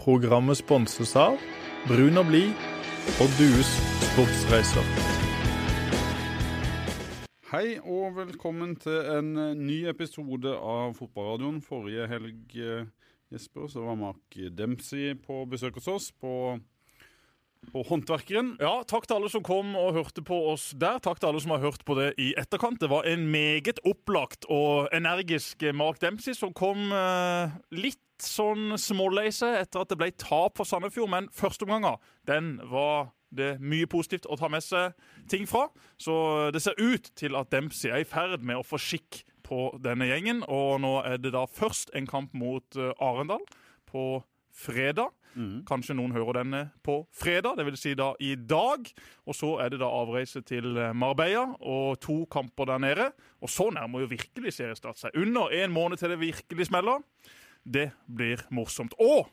Programmet sponses av Brun og blid og Dues sportsreiser. Hei og velkommen til en eh, ny episode av Fotballradioen. Forrige helg eh, Jesper, så var Mark Dempsey på besøk hos oss på, og Håndverkeren. Ja, Takk til alle som kom og hørte på oss der. Takk til alle som har hørt på det i etterkant. Det var en meget opplagt og energisk Mark Dempsey som kom eh, litt sånn småleise etter at det ble tap for Sandefjord, men førsteomganga den var det mye positivt å ta med seg ting fra. Så det ser ut til at Dempsey er i ferd med å få skikk på denne gjengen. Og nå er det da først en kamp mot eh, Arendal på fredag. Kanskje noen hører denne på fredag, det vil si da i dag. Og så er det da avreise til eh, Marbella og to kamper der nede. Og så nærmer jo virkelig seriestart seg. Under en måned til det virkelig smeller. Det blir morsomt. Og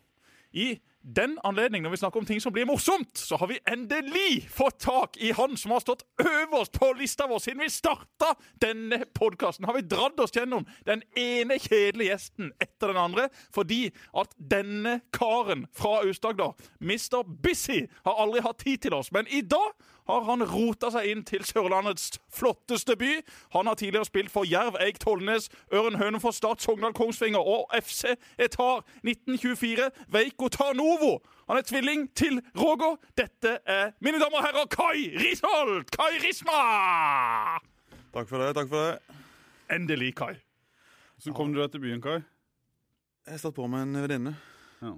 i den anledning, når vi snakker om ting som blir morsomt, så har vi endelig fått tak i han som har stått øverst på lista vår siden vi starta denne podkasten. Har vi dratt oss gjennom den ene kjedelige gjesten etter den andre fordi at denne karen fra Aust-Agder, Mr. Busy, har aldri hatt tid til oss. Men i dag har han rota seg inn til Sørlandets flotteste by. Han har tidligere spilt for Jerv, Eik, Tollnes, Ørn Hønefoss, Start, Sogndal, Kongsvinger og FC Etar 1924, Veiko Tarnovo. Han er tvilling til Roger. Dette er, mine damer og herrer, Kai Risholt! Kai Risma! Takk for det. takk for det. Endelig, Kai. Så kom du deg til byen, Kai. Jeg satt på med en venninne. Ja.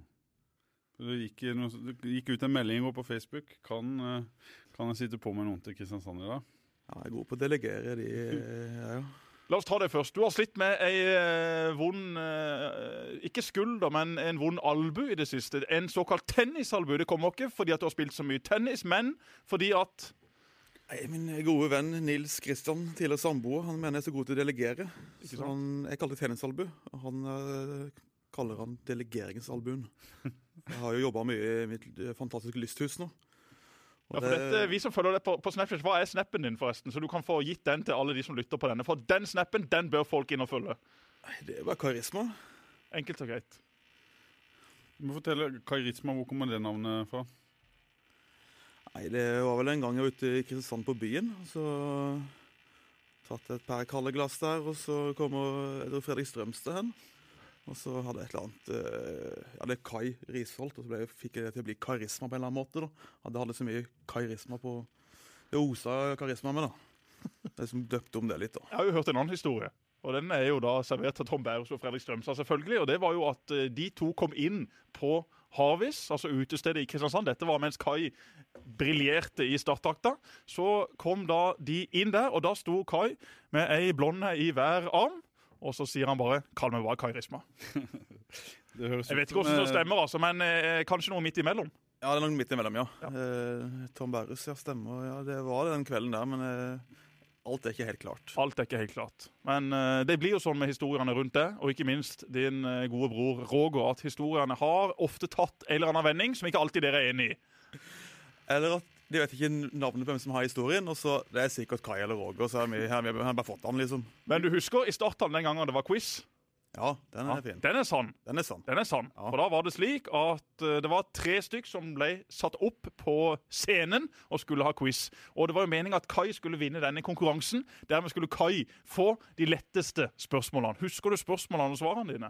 Det gikk, noe, det gikk ut en melding i går på Facebook. Kan, eh, kan jeg sitte på med noen til Kristiansand i dag? Ja, jeg er god på å delegere de ja, ja. La oss ta det først. Du har slitt med ei eh, vond eh, Ikke skulder, men en vond albu i det siste. En såkalt tennisalbu. Det kommer ikke fordi at du har spilt så mye tennis, men fordi at Nei, Min gode venn Nils Kristian, tidligere samboer, han mener jeg er så god til å delegere. Så han, jeg kaller det tennisalbu. og Han eh, kaller han delegeringsalbuen. Jeg har jo jobba mye i mitt eh, fantastiske lysthus nå. Ja, for dette, Vi som følger deg på, på Snapchat, Hva er snappen din, forresten? Så du kan få gitt den til alle de som lytter på denne. For den snappen den bør folk inn og følge. Nei, det er bare karisma. Enkelt og greit. Du må fortelle Karisma, hvor kommer det navnet fra? Nei, Det var vel en gang jeg var ute i Kristiansand på byen. Så tatt et par kalde glass der, og så kommer Fredrik Strømstad hen. Og så hadde jeg et eller annet eh, Ja, det er Kai Risholt, og så ble, fikk jeg det til å bli karisma på en eller annen måte. da. Det hadde så mye karisma på Det osa karisma med, da. Jeg liksom døpte om det litt, da. Jeg har jo hørt en annen historie. Og Den er jo da servert av Tom Bærums og Fredrik Strømstad, selvfølgelig. Og det var jo at eh, de to kom inn på Harvis, altså utestedet i Kristiansand. Dette var mens Kai briljerte i starttakta. Så kom da de inn der, og da sto Kai med ei blonde i hver arm. Og så sier han bare 'kall meg bare Kai Risma'. Jeg vet ikke hvordan det eh, stemmer, altså, men eh, kanskje noe midt imellom. Ja, det er noe midt imellom, ja. Ja. Eh, Tom Berrus, ja, stemmer. Ja, Det var det den kvelden der, men eh, alt er ikke helt klart. Alt er ikke helt klart. Men eh, det blir jo sånn med historiene rundt det, og ikke minst din eh, gode bror Roger, at historiene har ofte tatt en eller annen vending som ikke alltid dere er enig i. Eller at de vet ikke navnet på hvem som har historien, og så det er sikkert Kai eller Roger, så har vi, har vi bare fått han, liksom. Men du husker i starten den gangen det var quiz? Ja, den Ja, er fin. den er sann. Den er sann. Den er sann. Ja. For da var det slik at eh, det var tre stykk som ble satt opp på scenen og skulle ha quiz. Og det var jo meningen at Kai skulle vinne denne konkurransen. Dermed skulle Kai få de letteste spørsmålene. Husker du spørsmålene og svarene dine?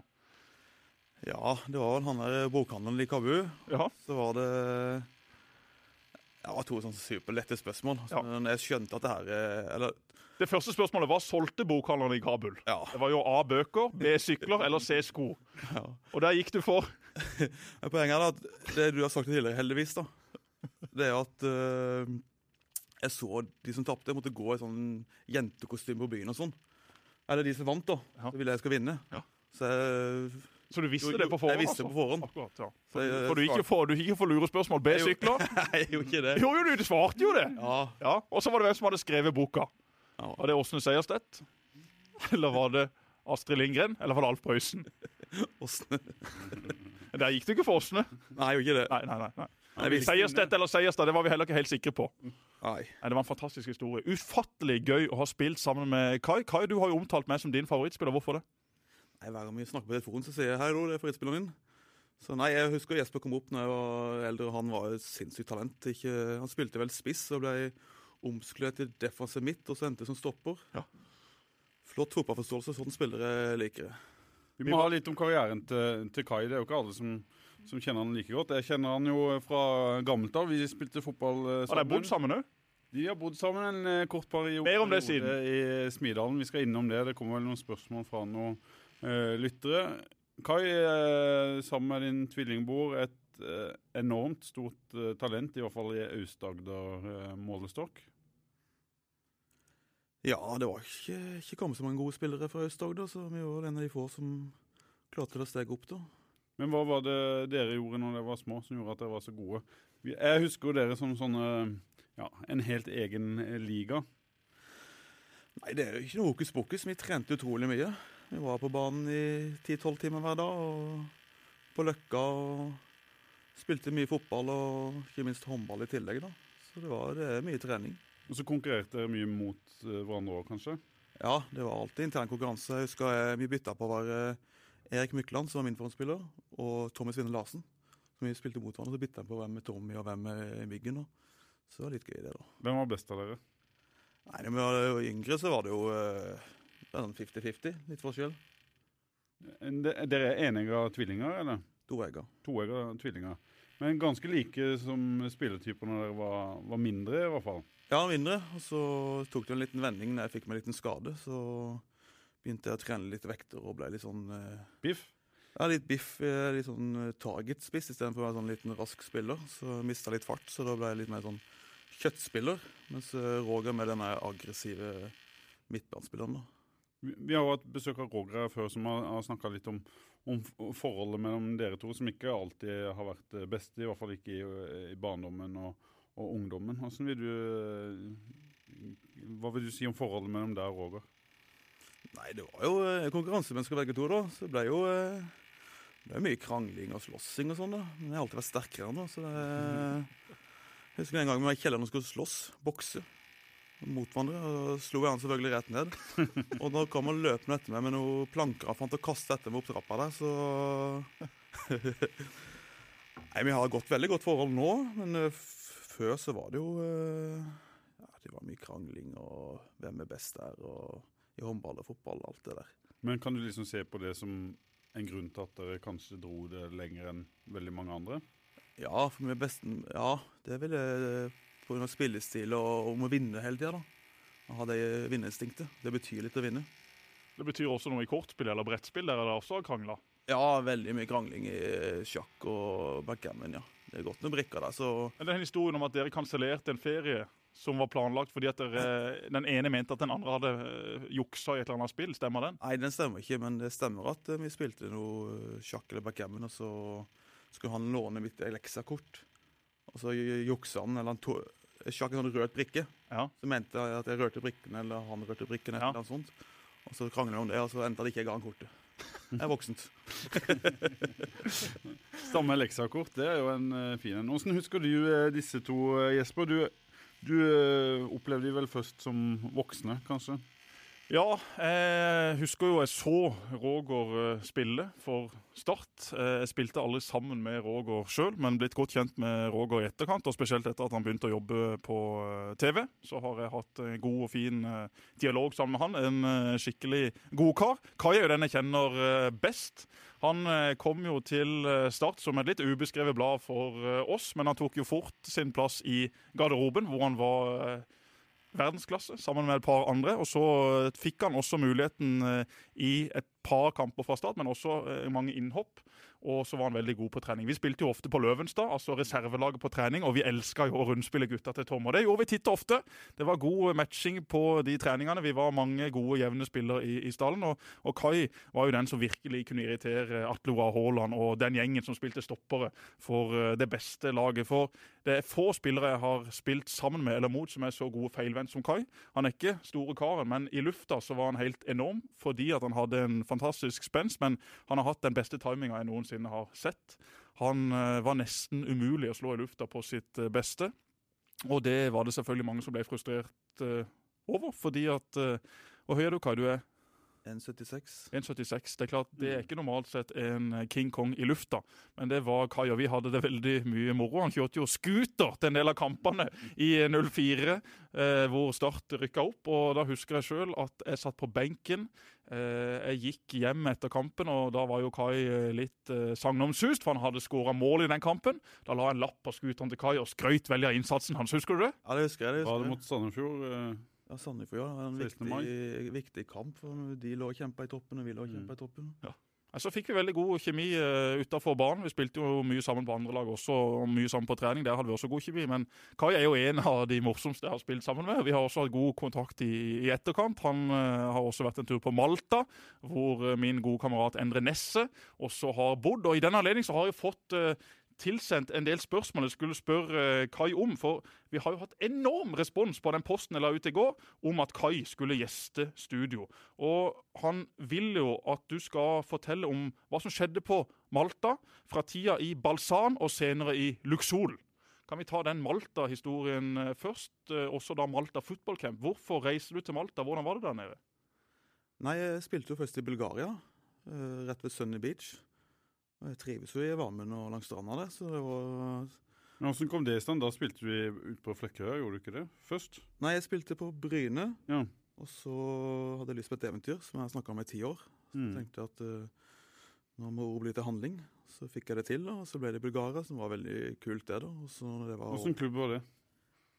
Ja, det var vel han der bokhandelen i Kabu. Ja. Så var det ja, det var to sånne superlette spørsmål. Ja. Jeg skjønte at det her eh, Eller Det første spørsmålet var solgte bokhandlerne i Kabul. ja. Det var jo A bøker, B sykler eller C sko. ja. Og der gikk du for Poenget er at det du har sagt tidligere, heldigvis, da, det er at uh, jeg så de som tapte, måtte gå i sånn jentekostyme på byen og sånn. Eller de som vant, da. Ja. Så ville jeg skal vinne. Ja. Så jeg Så du visste Jo, det på forhånd? jeg visste altså? på forhånd. Akkurat, ja. Jeg- For du gikk jo for, du gikk jo for lurespørsmål. B-sykler. Nei, jeg gjorde ikke det. Jo, jo, du, svarte jo det! Ja. Ja, Og så var det hvem som hadde skrevet boka. Ja. Var det Åsne Seierstedt? Eller var det Astrid Lindgren? Eller var det Alf Prøysen? Åsne. Der gikk du ikke for Åsne. Nei, jeg gjorde ikke det. Nei, nei, nei. nei. Seierstedt eller Seierstad, det var vi heller ikke helt sikre på. Nei, Det var en fantastisk historie. Ufattelig gøy å ha spilt sammen med Kai. Kai, du har jo omtalt meg som din favorittspiller. Hvorfor det? Nei, Hver gang vi snakker på telefonen, så sier jeg hei, det er favorittspilleren min. Så nei, Jeg husker Jesper kom opp når jeg var eldre. Han var et sinnssykt talent. Ikke, han spilte vel spiss og ble omskulert til defensiv midt, og så endte som stopper. Ja. Flott fotballforståelse. Sånn spillere liker jeg. Vi må ha litt om karrieren til, til Kai. Det er jo ikke alle som, som kjenner han like godt. Jeg kjenner han jo fra gammelt av. Vi spilte fotball sammen. Har de bodd sammen òg? De har bodd sammen en eh, kort periode Mer om det periode i Smidalen. Vi skal innom det. Det kommer vel noen spørsmål fra han eh, lyttere. Kai, eh, sammen med din tvillingbror, et eh, enormt stort eh, talent, i hvert fall i Aust-Agder-målestokk. Ja, det var ikke, ikke kommet så mange gode spillere fra Aust-Agder, så vi var en av de få som klarte å stege opp, da. Men hva var det dere gjorde når dere var små, som gjorde at dere var så gode? Jeg husker jo dere som sånne ja, en helt egen eh, liga. Nei, det er jo ikke noe hokus pokus. Vi trente utrolig mye. Vi var på banen i 10-12 timer hver dag, og på Løkka og spilte mye fotball og ikke minst håndball i tillegg, da. Så det var det er mye trening. Og så konkurrerte dere mye mot eh, hverandre òg, kanskje? Ja, det var alltid intern konkurranse. Jeg husker jeg, vi bytta på å være Erik Mykland, som var min forhåndsspiller, og Tommy Svinne Larsen. Så vi spilte mot hverandre, så bytta jeg på hvem er Tommy og hvem er Myggen. Så det var litt gøy, det, da. Hvem var best av dere? Nei, Når vi var yngre, så var det jo eh, det er sånn 50-50. Litt forskjell. Dere er enegga tvillinger, eller? Toegga. Toegga tvillinger. Men ganske like som spilletyper når dere var, var mindre, i hvert fall. Ja, mindre. Og så tok det en liten vending når jeg fikk meg en liten skade. Så begynte jeg å trene litt vekter og ble litt sånn eh, Biff. Ja, litt biff, litt sånn eh, target-spiss istedenfor å være sånn liten rask spiller. Så mista litt fart, så da ble jeg litt mer sånn kjøttspiller. Mens eh, Roger med den aggressive midtbanespilleren, da. Vi, har jo hatt besøk av Roger her før, som har, har snakka litt om, om forholdet mellom dere to, som ikke alltid har vært best, i hvert fall ikke i, i barndommen og, og ungdommen. Hvordan vil du eh, Hva vil du si om forholdet mellom deg og Roger? Nei, det var jo eh, konkurransemennesker begge to, da. Så det ble jo eh, det ble mye krangling og slåssing og sånn, da. Men jeg har alltid vært sterkere enn da. Så det Jeg husker en gang vi var i kjelleren og skulle slåss, bokse. Mot hverandre. Og slo jeg han selvfølgelig rett ned. Og da kom han løpende etter meg med noen planker han fant å kaste etter meg opp trappa der, så Nei, vi har et godt, veldig godt forhold nå, men eh, før så var det jo eh, Ja, det var mye krangling og hvem er best der, og i håndball og fotball og alt det der. Men kan du liksom se på det som en grunn til at dere kanskje dro det lenger enn veldig mange andre? Ja, for vi er best Ja, det vil jeg av spillestil og om å vinne hele tida, ha det vinnerinstinktet. Det betyr litt å vinne. Det betyr også noe i kortspill eller brettspill. Der er det også krangla. Ja, veldig mye krangling i sjakk og backgammon, ja. Det er godt med brikker der, så Men det er en historie om at dere kansellerte en ferie som var planlagt fordi at dere, den ene mente at den andre hadde eh, juksa i et eller annet spill. Stemmer den? Nei, den stemmer ikke, men det stemmer at eh, vi spilte noe eh, sjakk eller backgammon, og så skulle han låne mitt Alexa-kort. Og så juksa han, eller han Sjakk en sånn rørt brikke. Ja. Så mente jeg at jeg rørte brikken, eller han rørte brikken, eller noe sånt. Og så kranglet vi om det, og så endte det ikke jeg ga han kortet. Jeg er voksent. Samme Lexa-kort, det er jo en uh, fin en. Åssen husker du eh, disse to, eh, Jesper? Du, du eh, opplevde de vel først som voksne, kanskje? Ja, jeg husker jo jeg så Roger eh, spille for Start. Eh, Jeg spilte aldri sammen med Roger sjøl, men blitt godt kjent med Roger i etterkant. Og spesielt etter at han begynte å jobbe på eh, TV. Så har jeg hatt god og fin dialog sammen med han. En skikkelig god kar. Kai er jo den jeg kjenner best. Han kom jo til Start som et litt ubeskrevet blad for oss, men han tok jo fort sin plass i garderoben, hvor han var verdensklasse sammen med et par andre. Og så eh, fikk han også muligheten eh, i et par kamper fra start, men også eh, mange innhopp. Og så var han veldig god på trening. Vi spilte jo ofte på Løvenstad, altså reservelaget på trening, og vi elska jo å rundspille gutta til Tom. Og det gjorde vi titt og ofte. Det var god matching på de treningene. Vi var mange gode, jevne spillere i, i stallen. Og, og Kai var jo den som virkelig kunne irritere Atle Oa Haaland og den gjengen som spilte stoppere for eh, det beste laget. For det er få spillere jeg har spilt sammen med eller mot som er så gode feilvendt som Kai. Han er ikke store karen, men i lufta så var han helt enorm fordi at han hadde en fantastisk spenst. Men han har hatt den beste timinga jeg noensinne har sett. Han eh, var nesten umulig å slå i lufta på sitt eh, beste. Og det var det selvfølgelig mange som ble frustrert eh, over, fordi at Hvor høy er du, Kai? Du er 1,76. 1,76. Det er klart, det Mm. er ikke normalt sett en King Kong i lufta, men det var Kai, og vi hadde det veldig mye moro. Han kjørte jo scooter til en del av kampene i 04, eh, hvor Start rykka opp. Og da husker jeg sjøl at jeg satt på benken. Eh, jeg gikk hjem etter kampen, og da var jo Kai eh, litt eh, sagnomsust, for han hadde skåra mål i den kampen. Da la jeg en lapp på skuteren til Kai og skrøt veldig av innsatsen hans. Husker du det? Ja, det husker jeg. det Var husker det jeg. mot Sandefjord? eh, Ja, Sandefjord ja, det var en viktig, viktig kamp. for De lå og kjempa i toppen, og vi lå og Mm. i toppen. Så fikk vi veldig god kjemi uh, utafor banen. Vi spilte jo mye sammen på andre lag også, og mye sammen på trening. Der hadde vi også god kjemi. Men Kai er jo en av de morsomste jeg har spilt sammen med. Vi har også hatt god kontakt i, i etterkant. Han uh, har også vært en tur på Malta, hvor uh, min gode kamerat Endre Nesse også har bodd. Og i den anledning har jeg fått eh, tilsendt en del spørsmål jeg skulle spørre eh, Kai om. For vi har jo hatt enorm respons på den posten jeg la ut i går, om at Kai skulle gjeste studio. Og han vil jo at du skal fortelle om hva som skjedde på Malta, fra tida i Balsan og senere i Luxol. Kan vi ta den Malta-historien eh, først? eh, Også da Malta Football Camp. Hvorfor reiste du til Malta? Hvordan var det der nede? Nei, jeg spilte jo først i Bulgaria, rett ved Sunny Beach. Jeg trives jo i varmen og langs stranda der, så det var Men Hvordan kom det i stand? Da spilte vi ut på Flekkøy, gjorde du ikke det? Først? Nei, jeg spilte på Bryne, Ja. og så hadde jeg lyst på et eventyr som jeg har snakka om i ti år. Så Mm. jeg tenkte at uh, nå må ord bli til handling. Så fikk jeg det til, og så ble det Bulgara, Bulgaria, som var veldig kult, det. da. Og så det var Hvilken klubb var det?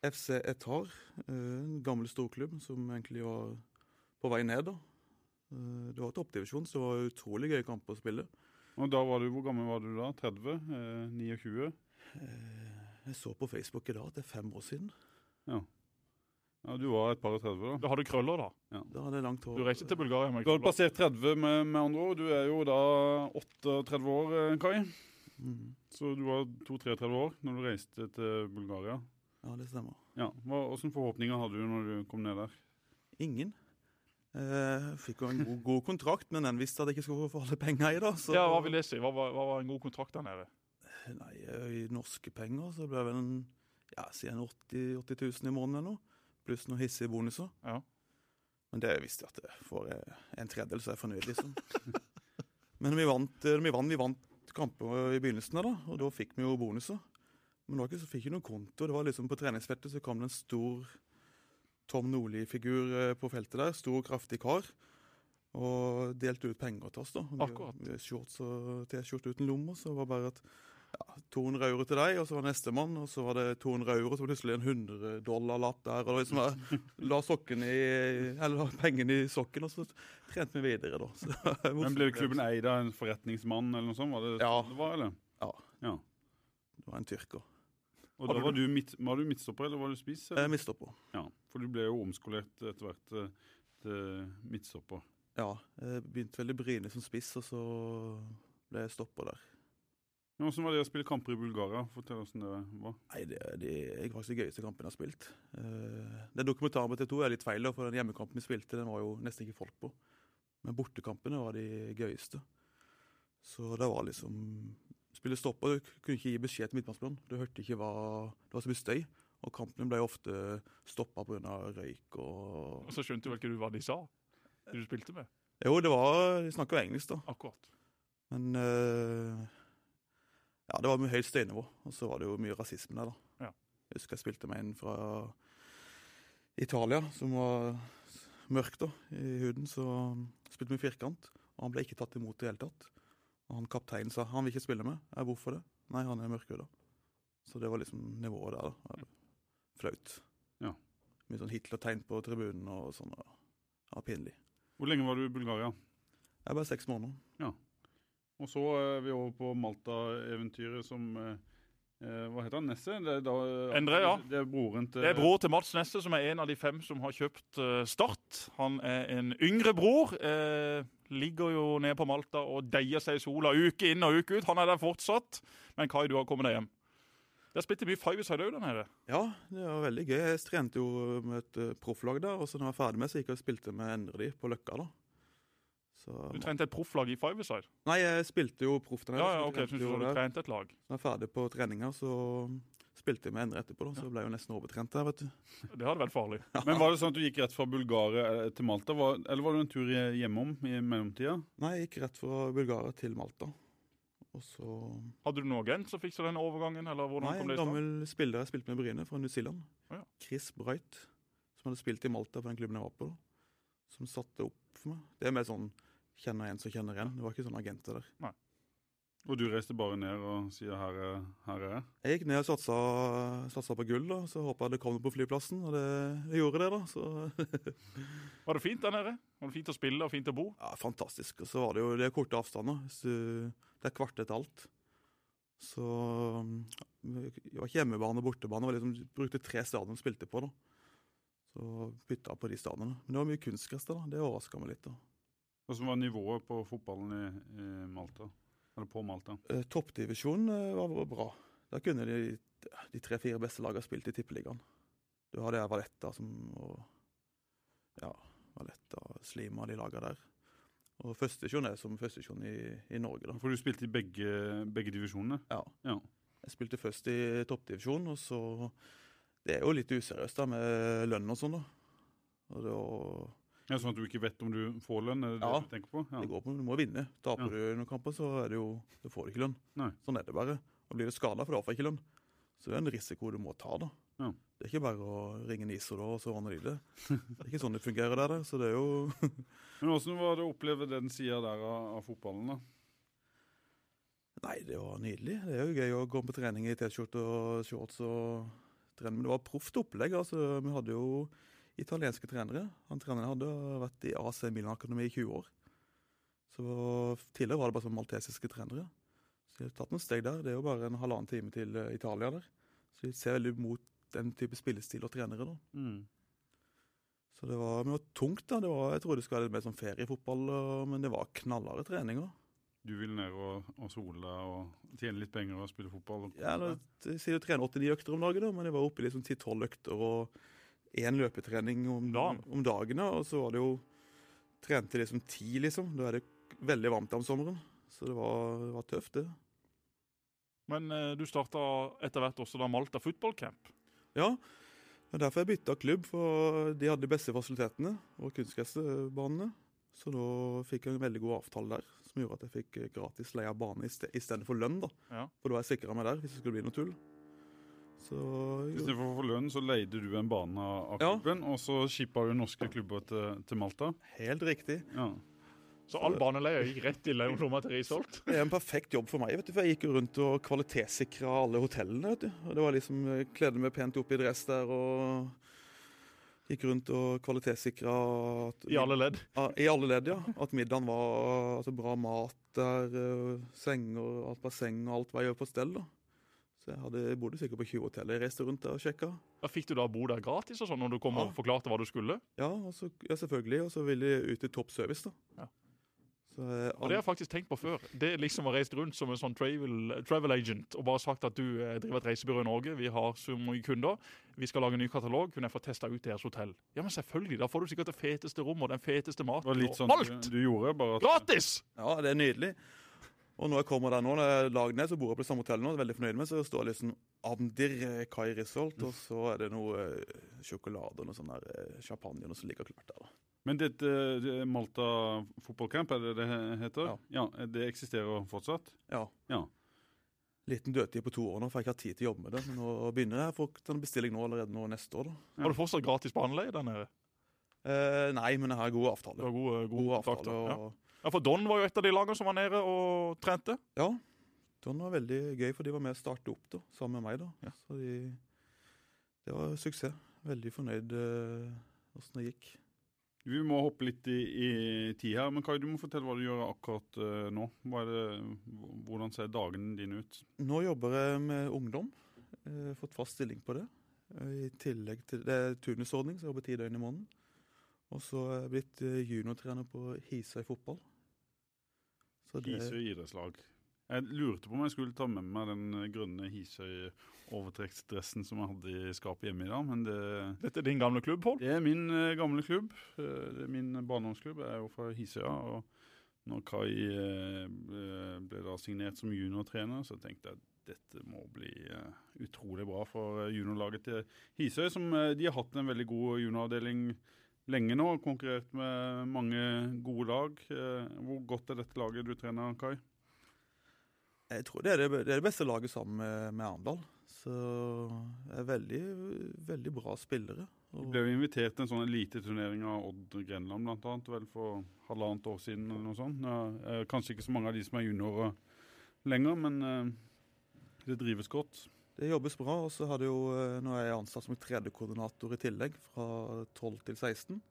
FC Etar, eh, en gammel storklubb som egentlig var på vei ned. da. Eh, Det var toppdivisjon, så det var utrolig gøy kamp å spille. Og da var du, Hvor gammel var du da? 30? Eh, 29? Eh, Jeg så på Facebook i dag at det er fem år siden. Ja, Du var et par og 30 da. Da har du krøller, da. Da hadde jeg langt hår. Du reiste til Bulgaria med Du hadde krøller. passert 30 med, med andre ord. Du er jo da 38 år, eh, Kai. Mhm. Så du var 32-33 år når du reiste til Bulgaria. Ja, det stemmer. Ja, Hva, Hvilke forhåpninger hadde du når du kom ned der? Ingen. Eh, fikk jo en god, god kontrakt, men den visste at jeg ikke skulle få alle penger i. da. Så, Ja, Hva vil jeg si? Hva var, hva var en god kontrakt der nede? Nei, eh, I norske penger så ble det vel en ja, si en 80, 80 000 i måneden eller noe. Pluss noen hissige bonuser. Ja. Men det visste jeg at jeg får en tredjedel, så er jeg fornøyd, liksom. Men vi vant, eh, vi vant, vi vant kamper i begynnelsen, da, og da fikk vi jo bonuser. Men så fikk vi noen konto. Det var liksom På treningsfeltet så kom det en stor Tom Nordli-figur eh, på feltet der. Stor, kraftig kar. Og delte ut penger til oss. da. Akkurat. Shorts og T-skjorte uten lommer. Så var det bare at ja, 200 euro til deg, og så var nestemann, og så var det 200 euro, så var det plutselig en 100 dollar-lapp der. og liksom jeg La i, eller la pengene i sokken, og så trente vi videre, da. Så, Men Ble klubben eid av en forretningsmann eller noe sånt? Var det Ja. sånn det var, eller? Ja. ja. Det var en tyrker. Og da var du, midt, var du midtstopper, eller var du spiss? På. Ja, for du ble jo omskolert etter hvert eh, til midtstopper. Ja, jeg begynte veldig Bryne som spiss, og så ble jeg stopper der. Men Hvordan var det å spille kamper i Bulgaria? Fortell hvordan det var. Nei, det, det er faktisk de gøyeste kampene jeg har spilt. Uh, den dokumentaren på T2 er litt feil, for den hjemmekampen vi spilte, den var jo nesten ikke folk på. Men bortekampene var de gøyeste. Så det var liksom Spille stopper, du kunne ikke gi beskjed til midtbanespilleren. Du hørte ikke hva Det var så mye støy. Og kampene ble ofte stoppa pga. røyk og Og så skjønte vel ikke du hva de sa, de du spilte med. Jo, det var De snakka jo engelsk, da. Akkurat. Men uh, Ja, det var mye høyt støynivå. Og så var det jo mye rasisme der, da. Ja. Jeg husker jeg spilte med en fra Italia som var mørk da, i huden. Så spilte vi firkant, og han ble ikke tatt imot i det hele tatt. Og han kapteinen sa han vil ikke spille med. Jeg, hvorfor det? Nei, han er mørkhuda. Så det var liksom nivået der, da. Flaut. Ja. Med sånn Hitler-tegn på tribunen og sånn. Ja, pinlig. Hvor lenge var du i Bulgaria? Jeg bare seks måneder. Ja. Og så er vi over på Malta-eventyret som eh, eh, Hva heter han? Nesse? Det er, da, Endre, ja. Det er broren til Det er bror til Mats Nesse, som er en av de fem som har kjøpt eh, Start. Han er en yngre bror. Eh, ligger jo nede på Malta og deier seg i sola uke inn og uke ut. Han er der fortsatt. Men Kai, du har kommet deg hjem. Der spilte mye five-side òg der nede. Ja, det var veldig gøy. Jeg trente jo med et eh, profflag der, og så når jeg var ferdig med, så gikk jeg og spilte med Endre de på Løkka, da. Så, Du trente et profflag i five-side? Nei, jeg spilte jo proff der. Ja, ja, så ok, så trente du trente et lag. Når jeg var ferdig på treninga, så spilte jeg med Endre etterpå, da, så jeg ble jo nesten overtrent der, vet du. Det hadde vært farlig. Men var det sånn at du gikk rett fra Bulgaria eh, til Malta, eller var det en tur hjemom i mellomtida? Nei, jeg gikk rett fra Bulgaria til Malta. Og så Hadde du noen agent som fiksa den overgangen? eller hvordan Nei, kom det i stand? gammel spiller jeg spilte med Bryne, fra New Zealand. Oh, ja. Chris Bright, som hadde spilt i Malta på den klubben jeg var på. da. Som satte opp for meg. Det er mer sånn kjenner en som kjenner en. Det var ikke sånne agenter der. Og du reiste bare ned og sier 'her er, her er jeg'? Jeg gikk ned og satsa, satsa på gull, da, så håpa jeg det kom på flyplassen. Og det, jeg gjorde det, da. Så Var det fint der nede? Var det fint å spille og fint å bo? ja, fantastisk. Og så var det jo det er korte avstander. Det er kvarter til alt. Så jeg Det var ikke hjemmebane og bortebane. Jeg var liksom, brukte tre stadioner spilte på. da. Så bytta på de stadionene. Men det var mye kunstgress der. da. Det overraska meg litt. da. Hvordan var nivået på fotballen i, i Malta? Eller påmalt, da? Eh, Toppdivisjonen eh, var var bra. Da kunne de, de tre-fire beste lagene spilt i Tippeligaen. Du hadde Valetta som og, Ja, Valetta, Slima, de lagene der. Og førstedivisjon er som førstedivisjon i, i Norge, da. For du spilte i begge, begge divisjonene? Ja. Ja. Jeg spilte først i toppdivisjon, og så Det er jo litt useriøst da, med lønn og sånn, da. Og det, å- Ja, Sånn at du ikke vet om du får lønn? Er det Ja. det du tenker på? Ja. det går på Du må vinne. Taper Ja. du noen kamper, så er det jo Du får ikke lønn. Nei. Sånn er det bare. Og blir du skada, får du iallfall ikke lønn. Så det er en risiko du må ta, da. Ja. Det er ikke bare å ringe NISO da, og så ordner de det. Det er ikke sånn det fungerer der, så det er jo Men Hvordan var det å oppleve den sida der av, av fotballen? da? Nei, det var nydelig. Det er jo gøy å gå på trening i T-skjorte og shorts og trene. Men det var proft opplegg. altså. Vi hadde jo italienske trenere. Han treneren hadde vært i AC Milan Akademi i 20 år. Så tidligere var det bare sånn maltesiske trenere. Så de har tatt noen steg der. Det er jo bare en halvannen time til eh, Italia der. Så de ser veldig mot den type spillestil og trenere. da. Mm. Så det var, det var tungt. da. Det var, jeg trodde det skulle være litt mer sånn feriefotball, men det var knallharde treninger. Du vil ned og, og sole deg og tjene litt penger og spille fotball? Ja, eller, jeg sier du trener 89 økter om dagen, da, men jeg var oppe i liksom 10-12 økter og én løpetrening om, Dagen? om dagen. Og så var det jo Trente liksom ti, liksom. Da er det veldig varmt om sommeren. Så det var, det var tøft, det. Men eh, du starta etter hvert også da Malta Football Camp. Ja. Det er derfor jeg bytta klubb, for de hadde de beste fasilitetene og kunstgressbanene. Så da fikk jeg en veldig god avtale der, som gjorde at jeg fikk eh, gratis leie av bane istedenfor lønn. da. Ja. For da var jeg sikra meg der, hvis det skulle bli noe tull. Så Istedenfor å få lønn, så leide du en bane av klubben, Ja. og så shippa du norske klubber til, til Malta? helt riktig. Ja. Så all baneleie gikk rett i lomma til Risholt. Det er en perfekt jobb for meg, vet du, for jeg gikk jo rundt og kvalitetssikra alle hotellene. vet du. Og det var liksom, jeg Kledde meg pent opp i dress der og gikk rundt og kvalitetssikra I alle ledd. I alle ledd, ja. At middagen var altså, bra mat der, eh, senger, alt basseng og alt var jo på stell. da. Så jeg hadde, bodde sikkert på 20 hoteller. Jeg reiste rundt der og sjekka. Ja, Fikk du da bo der gratis og sånn når du kom Ja. og forklarte hva du skulle? Ja, og så, ja, selvfølgelig. Og så ville jeg ut i topp service, da. Ja. Så, eh, Og Det har jeg faktisk tenkt på før. Det liksom å reist rundt som en sånn travel, travel agent og bare sagt at du eh, driver et reisebyrå i Norge, vi har så mange kunder, vi skal lage en ny katalog, kunne jeg få testa ut deres hotell? Ja, men selvfølgelig, da får du sikkert det feteste rommet og den feteste Det maten var litt og sånn alt! du, du gjorde, bare at Gratis! Ja, det er nydelig. Og når jeg kommer der nå, når jeg lager ned, så bor jeg på det samme hotellet nå, veldig fornøyd med, så står det liksom Amdir eh, Kai Risholt, og så er det noe eh, sjokolade og noe sånn der eh, champagne og noe som ligger klart der. da. Men dette det Malta fotballcamp, er det det heter? Ja. ja. Det eksisterer fortsatt? Ja. Ja. Liten dødtid på to år nå, for jeg ikke har tid til å jobbe med det. Men nå begynner jeg. Jeg får en bestilling nå allerede nå neste år, da. Ja. Har du fortsatt gratis behandling der nede? Eh, nei, men jeg har gode avtaler. Du har gode, gode, Gode avtaler, avtaler. Ja. Og, ja, for Don var jo et av de lagene som var nede og trente. ja. Don var veldig gøy, for de var med å starte opp da, sammen med meg. da. Ja. Så de, det var suksess. Veldig fornøyd eh, åssen det gikk. Vi må hoppe litt i, i tid her, men Kai, du må fortelle hva du gjør akkurat uh, nå. Hva er det, hvordan ser dagene dine ut? Nå jobber jeg med ungdom. Eh, fått fast stilling på det. I tillegg til, Det er turnusordning, så jeg jobber ti døgn i måneden. Og så er jeg blitt juniortrener på Hisøy fotball. Så det- Hisøy idrettslag. Jeg lurte på om jeg skulle ta med meg den grønne Hisøy-overtrekksdressen som jeg hadde i skapet hjemme i dag, men det, Dette er din gamle klubb, Pål. det er min eh, gamle klubb. Eh, Det er min barndomsklubb. Jeg er jo fra Hisøya. og når Kai eh, ble- da signert som juniortrener, så tenkte jeg dette må bli eh, utrolig bra for juniorlaget til Hisøy, som de har hatt en veldig god junioravdeling lenge nå. Konkurrert med mange gode lag. Eh, hvor godt er dette laget du trener, Kai? Jeg tror det er det, det, er det beste laget sammen med, med Arendal. Så det er veldig, veldig bra spillere. Og, ble jo invitert til en sånn eliteturnering av Odd Grenland blant annet, vel for halvannet år siden eller noe sånt. Ja, eh, kanskje ikke så mange av de som er juniorer lenger, men eh, det drives godt. Det jobbes bra. Og så har det jo, eh, nå er jeg ansatt som 3D-koordinator i tillegg, fra 12 til 16.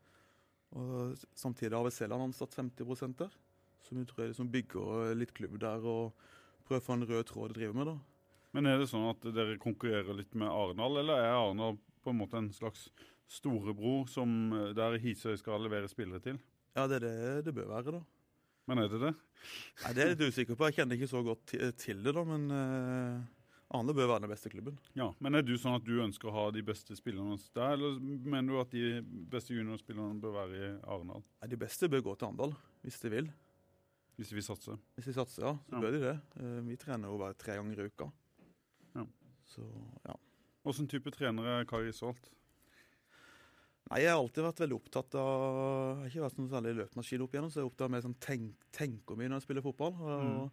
Og samtidig har AVC-land ansatt 50 der. Som jeg tror jeg liksom bygger litt klubb der og prøver å få en rød tråd de driver med. da. Men er det sånn at dere konkurrerer litt med Arendal, eller er Arendal på en måte en slags storebror som eh, der Hisøy skal levere spillere til? Ja, det er det det bør være, da. Men er det det? Nei, Det er jeg litt usikker på. Jeg kjenner ikke så godt til det, da, men uh, Arendal bør være den beste klubben. Ja, Men er du sånn at du ønsker å ha de beste spillerne der, eller mener du at de beste juniorspillerne bør være i Arendal? Nei, De beste bør gå til Arendal, hvis de vil. Hvis de vil satser? Hvis de satser, ja, så Ja. bør de det. Eh, vi trener jo bare tre ganger i uka. Ja. Så, ja. Åssen type trener er Kari Salt? Nei, jeg har alltid vært veldig opptatt av Jeg har ikke vært noen særlig løpmaskin opp igjennom, så jeg er opptatt av mer sånn tenk, tenker mye når jeg spiller fotball. Og Mm.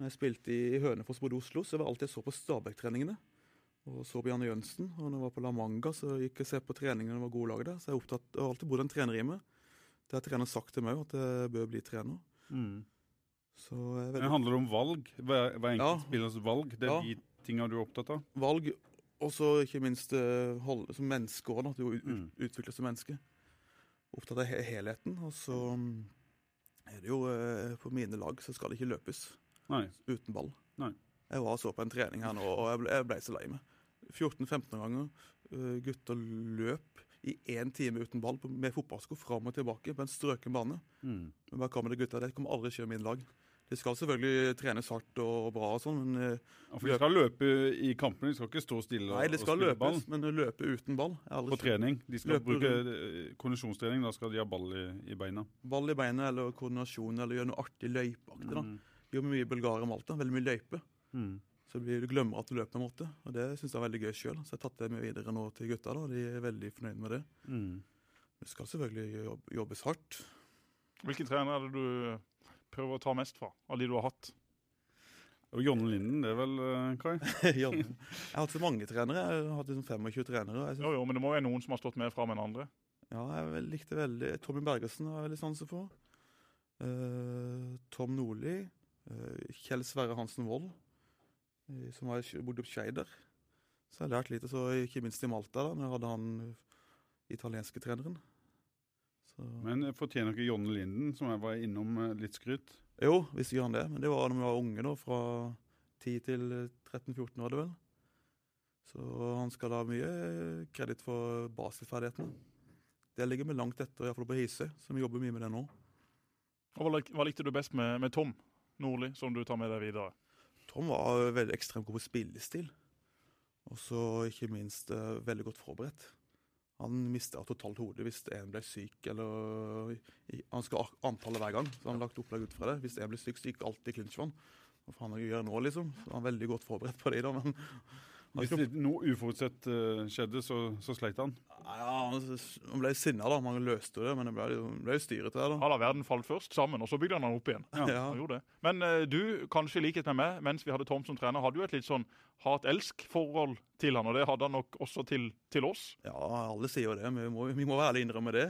Når jeg spilte i Hønefoss i Oslo, så var det alltid jeg så på Stabæk-treningene. Og så på Janne Jønsen. Og når jeg var på La Manga, så gikk jeg og se på treningene når det var gode lag der. Så jeg er opptatt, jeg har alltid bodd en trenerime. Det har treneren sagt til meg òg, at jeg bør bli trener. Mm. Så jeg er Det handler om valg? Hver, hver enkelt Ja. spillers valg? Det er Ja. de tinga du er opptatt av? valg, og så ikke minst hold, som menneske òg, at du Mm. utvikles som menneske. Opptatt av helheten. Og så mm, er det jo eh, På mine lag så skal det ikke løpes Nei. uten ball. Nei. Jeg var så på en trening her nå, og jeg ble, jeg ble så lei meg. 14-15 ganger Uh, gutter løp i én time uten ball med fotballsko fram og tilbake på en strøken bane. Mm. Men bare kommer det gutter, det kommer aldri til skje i min lag. De skal selvfølgelig trenes hardt og bra, og sånn, men eh, Ja, for de skal løpe i kampene, de skal ikke stå stille nei, og skal løpes, ball. Men å løpe uten ball på trening. De skal Løpe bruke eh, kondisjonstrening, da skal de ha ball i, i beina. ball i beina eller koordinasjon eller gjøre noe artig løypeaktig. da. Mm. Gjør mye i Bulgaria og Malta, veldig mye løype. Mm. Så du glemmer at du løper en måte. Og det syns jeg er veldig gøy sjøl. Så jeg har tatt det med videre nå til gutta. da. De er veldig fornøyd med det. Mm. Det skal selvfølgelig jobb, jobbes hardt. Hvilken trener er det du prøver å ta mest fra, av de du har hatt? Og Jonne Linden, det er vel, eh, Kai? Jeg har hatt så mange trenere. Jeg har hatt liksom 25 trenere. Jeg synes, Jo, jo, men det må være noen som har stått mer fram enn andre. ja, jeg likte veldig Tommy Bergersen har jeg veldig sansen for. Uh, Tom Nordli. Eh, Kjell Sverre Hansen Wold, eh, som har bodd opp Skeider. Så jeg har lært litt, og så ikke minst i Malta, da når jeg hadde han eh, italienske treneren. Så, Men fortjener ikke Jonne Linden, som jeg var innom, litt skryt? jo, visst gjør han det, men det var da vi var unge, da, fra 10 til 13-14 var det vel. Så han skal ha mye kreditt for basisferdighetene. Det ligger vi langt etter, iallfall på Hisøy, så vi jobber mye med det nå. Og hva, lik- hva likte du best med, med Tom Nordli, som du tar med deg videre? Tom var veldig ekstremt god på spillestil. Og så ikke minst eh, veldig godt forberedt. Han mista totalt hodet hvis en ble syk eller Han skal antalle hver gang, så han har lagt opplegg ut fra det. Hvis en blir syk, så gikk alltid clinch for han. Hva faen han gjøre nå, liksom? Så han er veldig godt forberedt på det, da, men Hvis det, noe uforutsett uh, skjedde, så, så sleit han. ja, han, ble sinna, da. Man løste det, men det ble, ble jo styret der. da. Han la verden falt først sammen, og så bygde han den opp igjen. Ja. Ja. Han gjorde det. Men uh, du, kanskje i likhet med meg, mens vi hadde Tom som trener, hadde jo et litt sånn hat-elsk-forhold til han, og det hadde han nok også til, til oss. ja, alle sier jo det, men vi må, vi må være ærlige innrømme det.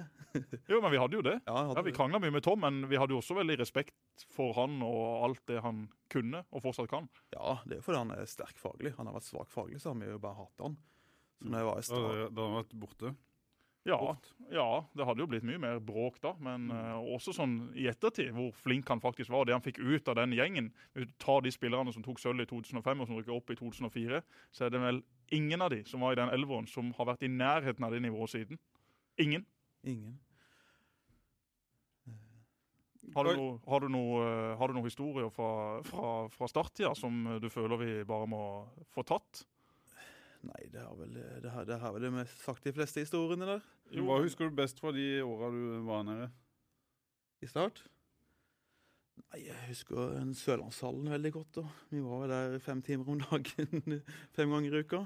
Jo, men vi hadde jo det. Ja, hadde Ja, Vi krangla mye med Tom, men vi hadde jo også veldig respekt for han og alt det han kunne, og fortsatt kan. ja, det er fordi han er sterk faglig. Han har vært svak faglig, så har vi jo bare hatt han. Så når jeg var i Stra da hadde han vært borte. Ja, ja, det hadde jo blitt mye mer bråk da, men uh, også sånn i ettertid, hvor flink han faktisk var. Det han fikk ut av den gjengen. Hvis du tar de spillerne som tok sølv i 2005 og som rykket opp i 2004, så er det vel ingen av de som var i den elveren som har vært i nærheten av det nivået siden. Ingen. Ingen. Har du noe, har du noe, eh, har du noe historier fra, fra, fra starttida som du føler vi bare må få tatt? Nei, det har vel det har, det har vel det med sagt de fleste historiene der Hva husker du best fra de åra du var nede? i start. Nei, Jeg husker en Sørlandshallen veldig godt. da. Vi var der fem timer om dagen fem ganger i uka.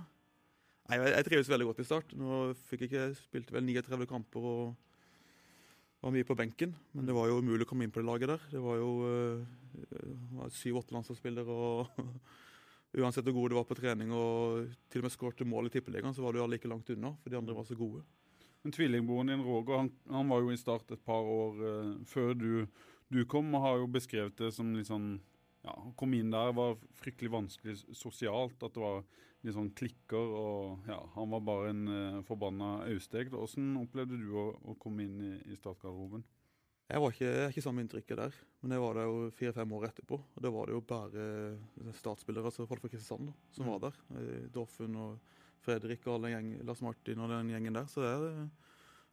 Nei, Jeg, jeg trives veldig godt i Start. Nå fikk jeg ikke spilte vel 39 kamper og var mye på benken. Men det var jo umulig å komme inn på det laget der. Det var jo uh, syv-åtte landslagsspillere og Uansett hvor gode du var på trening og til og med skåret mål i Tippeligaen, så var du like langt unna, for de andre var så gode. Men Tvillingbroren din Roger han, han var jo i Start et par år eh, før du, du kom, og har jo beskrevet det som litt sånn ja, Å komme inn der var fryktelig vanskelig sosialt. At det var litt sånn klikker, og ja, han var bare en eh, forbanna austeg. Hvordan opplevde du å, å komme inn i, i startgarderoben? Jeg var ikke, ikke samme inntrykket der, men jeg var der jo fire-fem år etterpå. Og da var det jo bare startspillere, altså folk fra Kristiansand, da, som Mm. var der. Eh, Doffen og Fredrik og alle gjeng, Lars Martin og den gjengen der. Så det er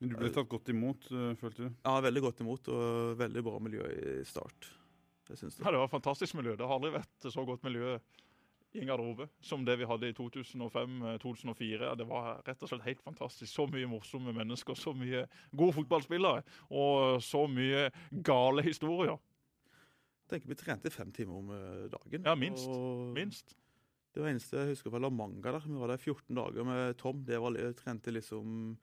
Du ble tatt godt imot, eh, følte du? ja, veldig godt imot, og veldig bra miljø i start. Det syns jeg. Ja, Det var et fantastisk miljø. Det har aldri vært så godt miljø i en garderobe som det vi hadde i 2005-2004. Det var rett og slett helt fantastisk. Så mye morsomme mennesker, så mye gode fotballspillere og så mye gale historier. Jeg tenker Vi trente fem timer om eh, dagen. Ja, minst. Og Minst. Det var eneste jeg husker fra La Manga. der. Vi var der 14 dager med Tom. Det var, trente liksom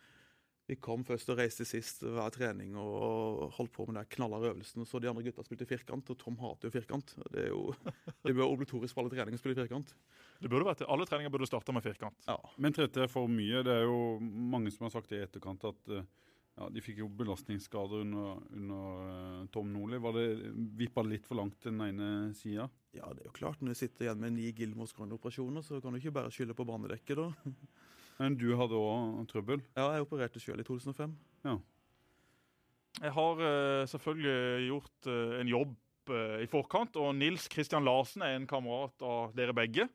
Vi kom først og reiste sist hver trening og holdt på med den knallharde øvelsen. Så de andre gutta spilte firkant, og Tom hater jo firkant. Det er jo det bør obligatorisk for alle treninger å spille firkant. Det burde vært. Alle treninger burde starta med firkant. Ja. Men trente er for mye? Det er jo mange som har sagt i etterkant at eh, ja, de fikk jo belastningsskader under, under eh, Tom Nordli. Var det vippa litt for langt til den ene sida? ja, det er jo klart. Når du sitter igjen med ni Gilmore Scrogne-operasjoner, så kan du ikke bare skylde på banedekket, da. Men du hadde òg trøbbel? Ja, jeg opererte sjøl i 2005. Jeg har uh, selvfølgelig gjort uh, en jobb uh, i forkant, og Nils Kristian Larsen er en kamerat av dere begge.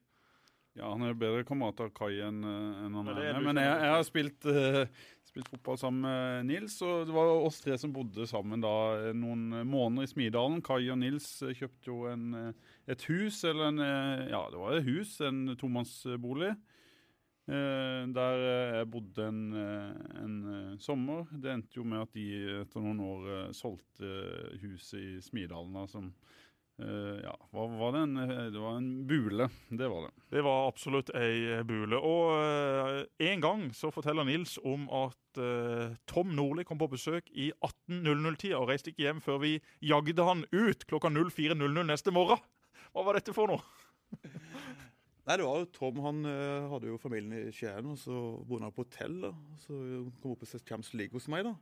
Ja, han er bedre kamerat av Kai enn en han Men er. Men jeg, jeg har spilt, spilt fotball sammen med Nils, og det var oss tre som bodde sammen da noen måneder i Smidalen. Kai og Nils kjøpte jo en, et hus, eller en Ja, det var et hus, en tomannsbolig. Eh, der eh, jeg bodde en, eh, en sommer. Det endte jo med at de etter noen år solgte huset i Smidalen, som eh, Ja, hva var det? En, det var en bule. Det var det. Det var absolutt ei bule. Og en gang så forteller Nils om at Tom Nordli kom på besøk i 18.00-tida og reiste ikke hjem før vi jagde han ut klokka 04.00 neste morgen. Hva var dette for noe? Nei, det var jo Tom. Han eh, hadde jo familien i Skien, og så bodde han på hotell. da. Så kom opp og sett Champions League hos meg, da.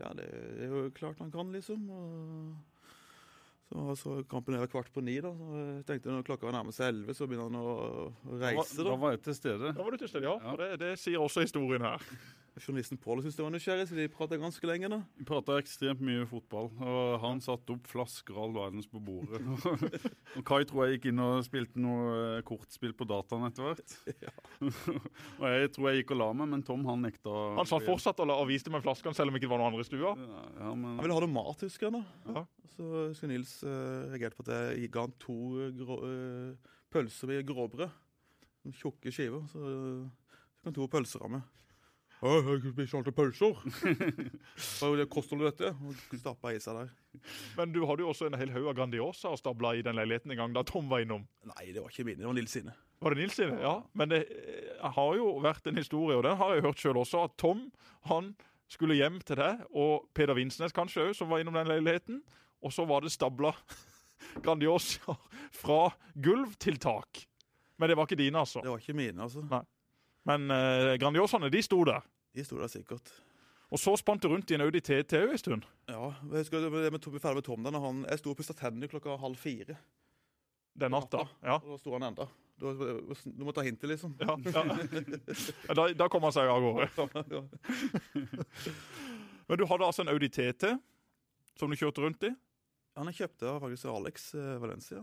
Ja, det er jo klart han kan, liksom. Og så, så kampen er kvart på ni, da. Så jeg tenkte når klokka var nærmest elleve, så begynner han å reise, da da. var jeg til stede. Da var du til stede, ja. Ja. Og det, det sier også historien her. Journalisten Pål syntes det var nysgjerrig, så de prata ganske lenge, da. Vi prata ekstremt mye fotball, og han satte opp flasker all verdens på bordet. og Kai tror jeg gikk inn og spilte noe eh, kortspill på dataen etter hvert. og jeg tror jeg gikk og la meg, men Tom han nekta. Han satt fortsatt og, la- og viste meg flaskene selv om ikke det var noen andre i stua. Ja, ja, men Han ville ha noe mat, husker jeg. da. Ja. Så husker Nils uh, reagerte på at jeg ga han to uh, grå, uh, pølser med gråbrød. Tjukke skiver. Så uh, fikk han to pølser av meg. «Å, Jeg spiser alltid pølser. Det koster det dette? Og stappa i seg der. Men du hadde jo også en hel haug av Grandiosa stabla i den leiligheten en gang da Tom var innom. Nei, det var ikke mine, det var Nils sine. Var det Nils sine? Ja. Men det eh, har jo vært en historie, og den har jeg hørt sjøl også, at Tom han skulle hjem til deg, og Peder Vinsnes kanskje òg, som var innom den leiligheten. Og så var det stabla Grandiosa fra gulv til tak. Men det var ikke dine, altså. Det var ikke mine, altså. Men eh, Grandiosaene, de sto der. De sto der sikkert. Og så spant du rundt i en Audi TT en stund. Ja, jeg husker det med, med, ferdig med Tom der, han, Jeg sto og pussa tennene klokka halv fire. Den natta. Ja. Og da sto han enda. Du, du må ta hintet, liksom. Ja, ja. Da, da kom han seg av gårde. Men du hadde altså en Audi TT som du kjørte rundt i. Han jeg kjøpte av faktisk Alex eh, Valencia.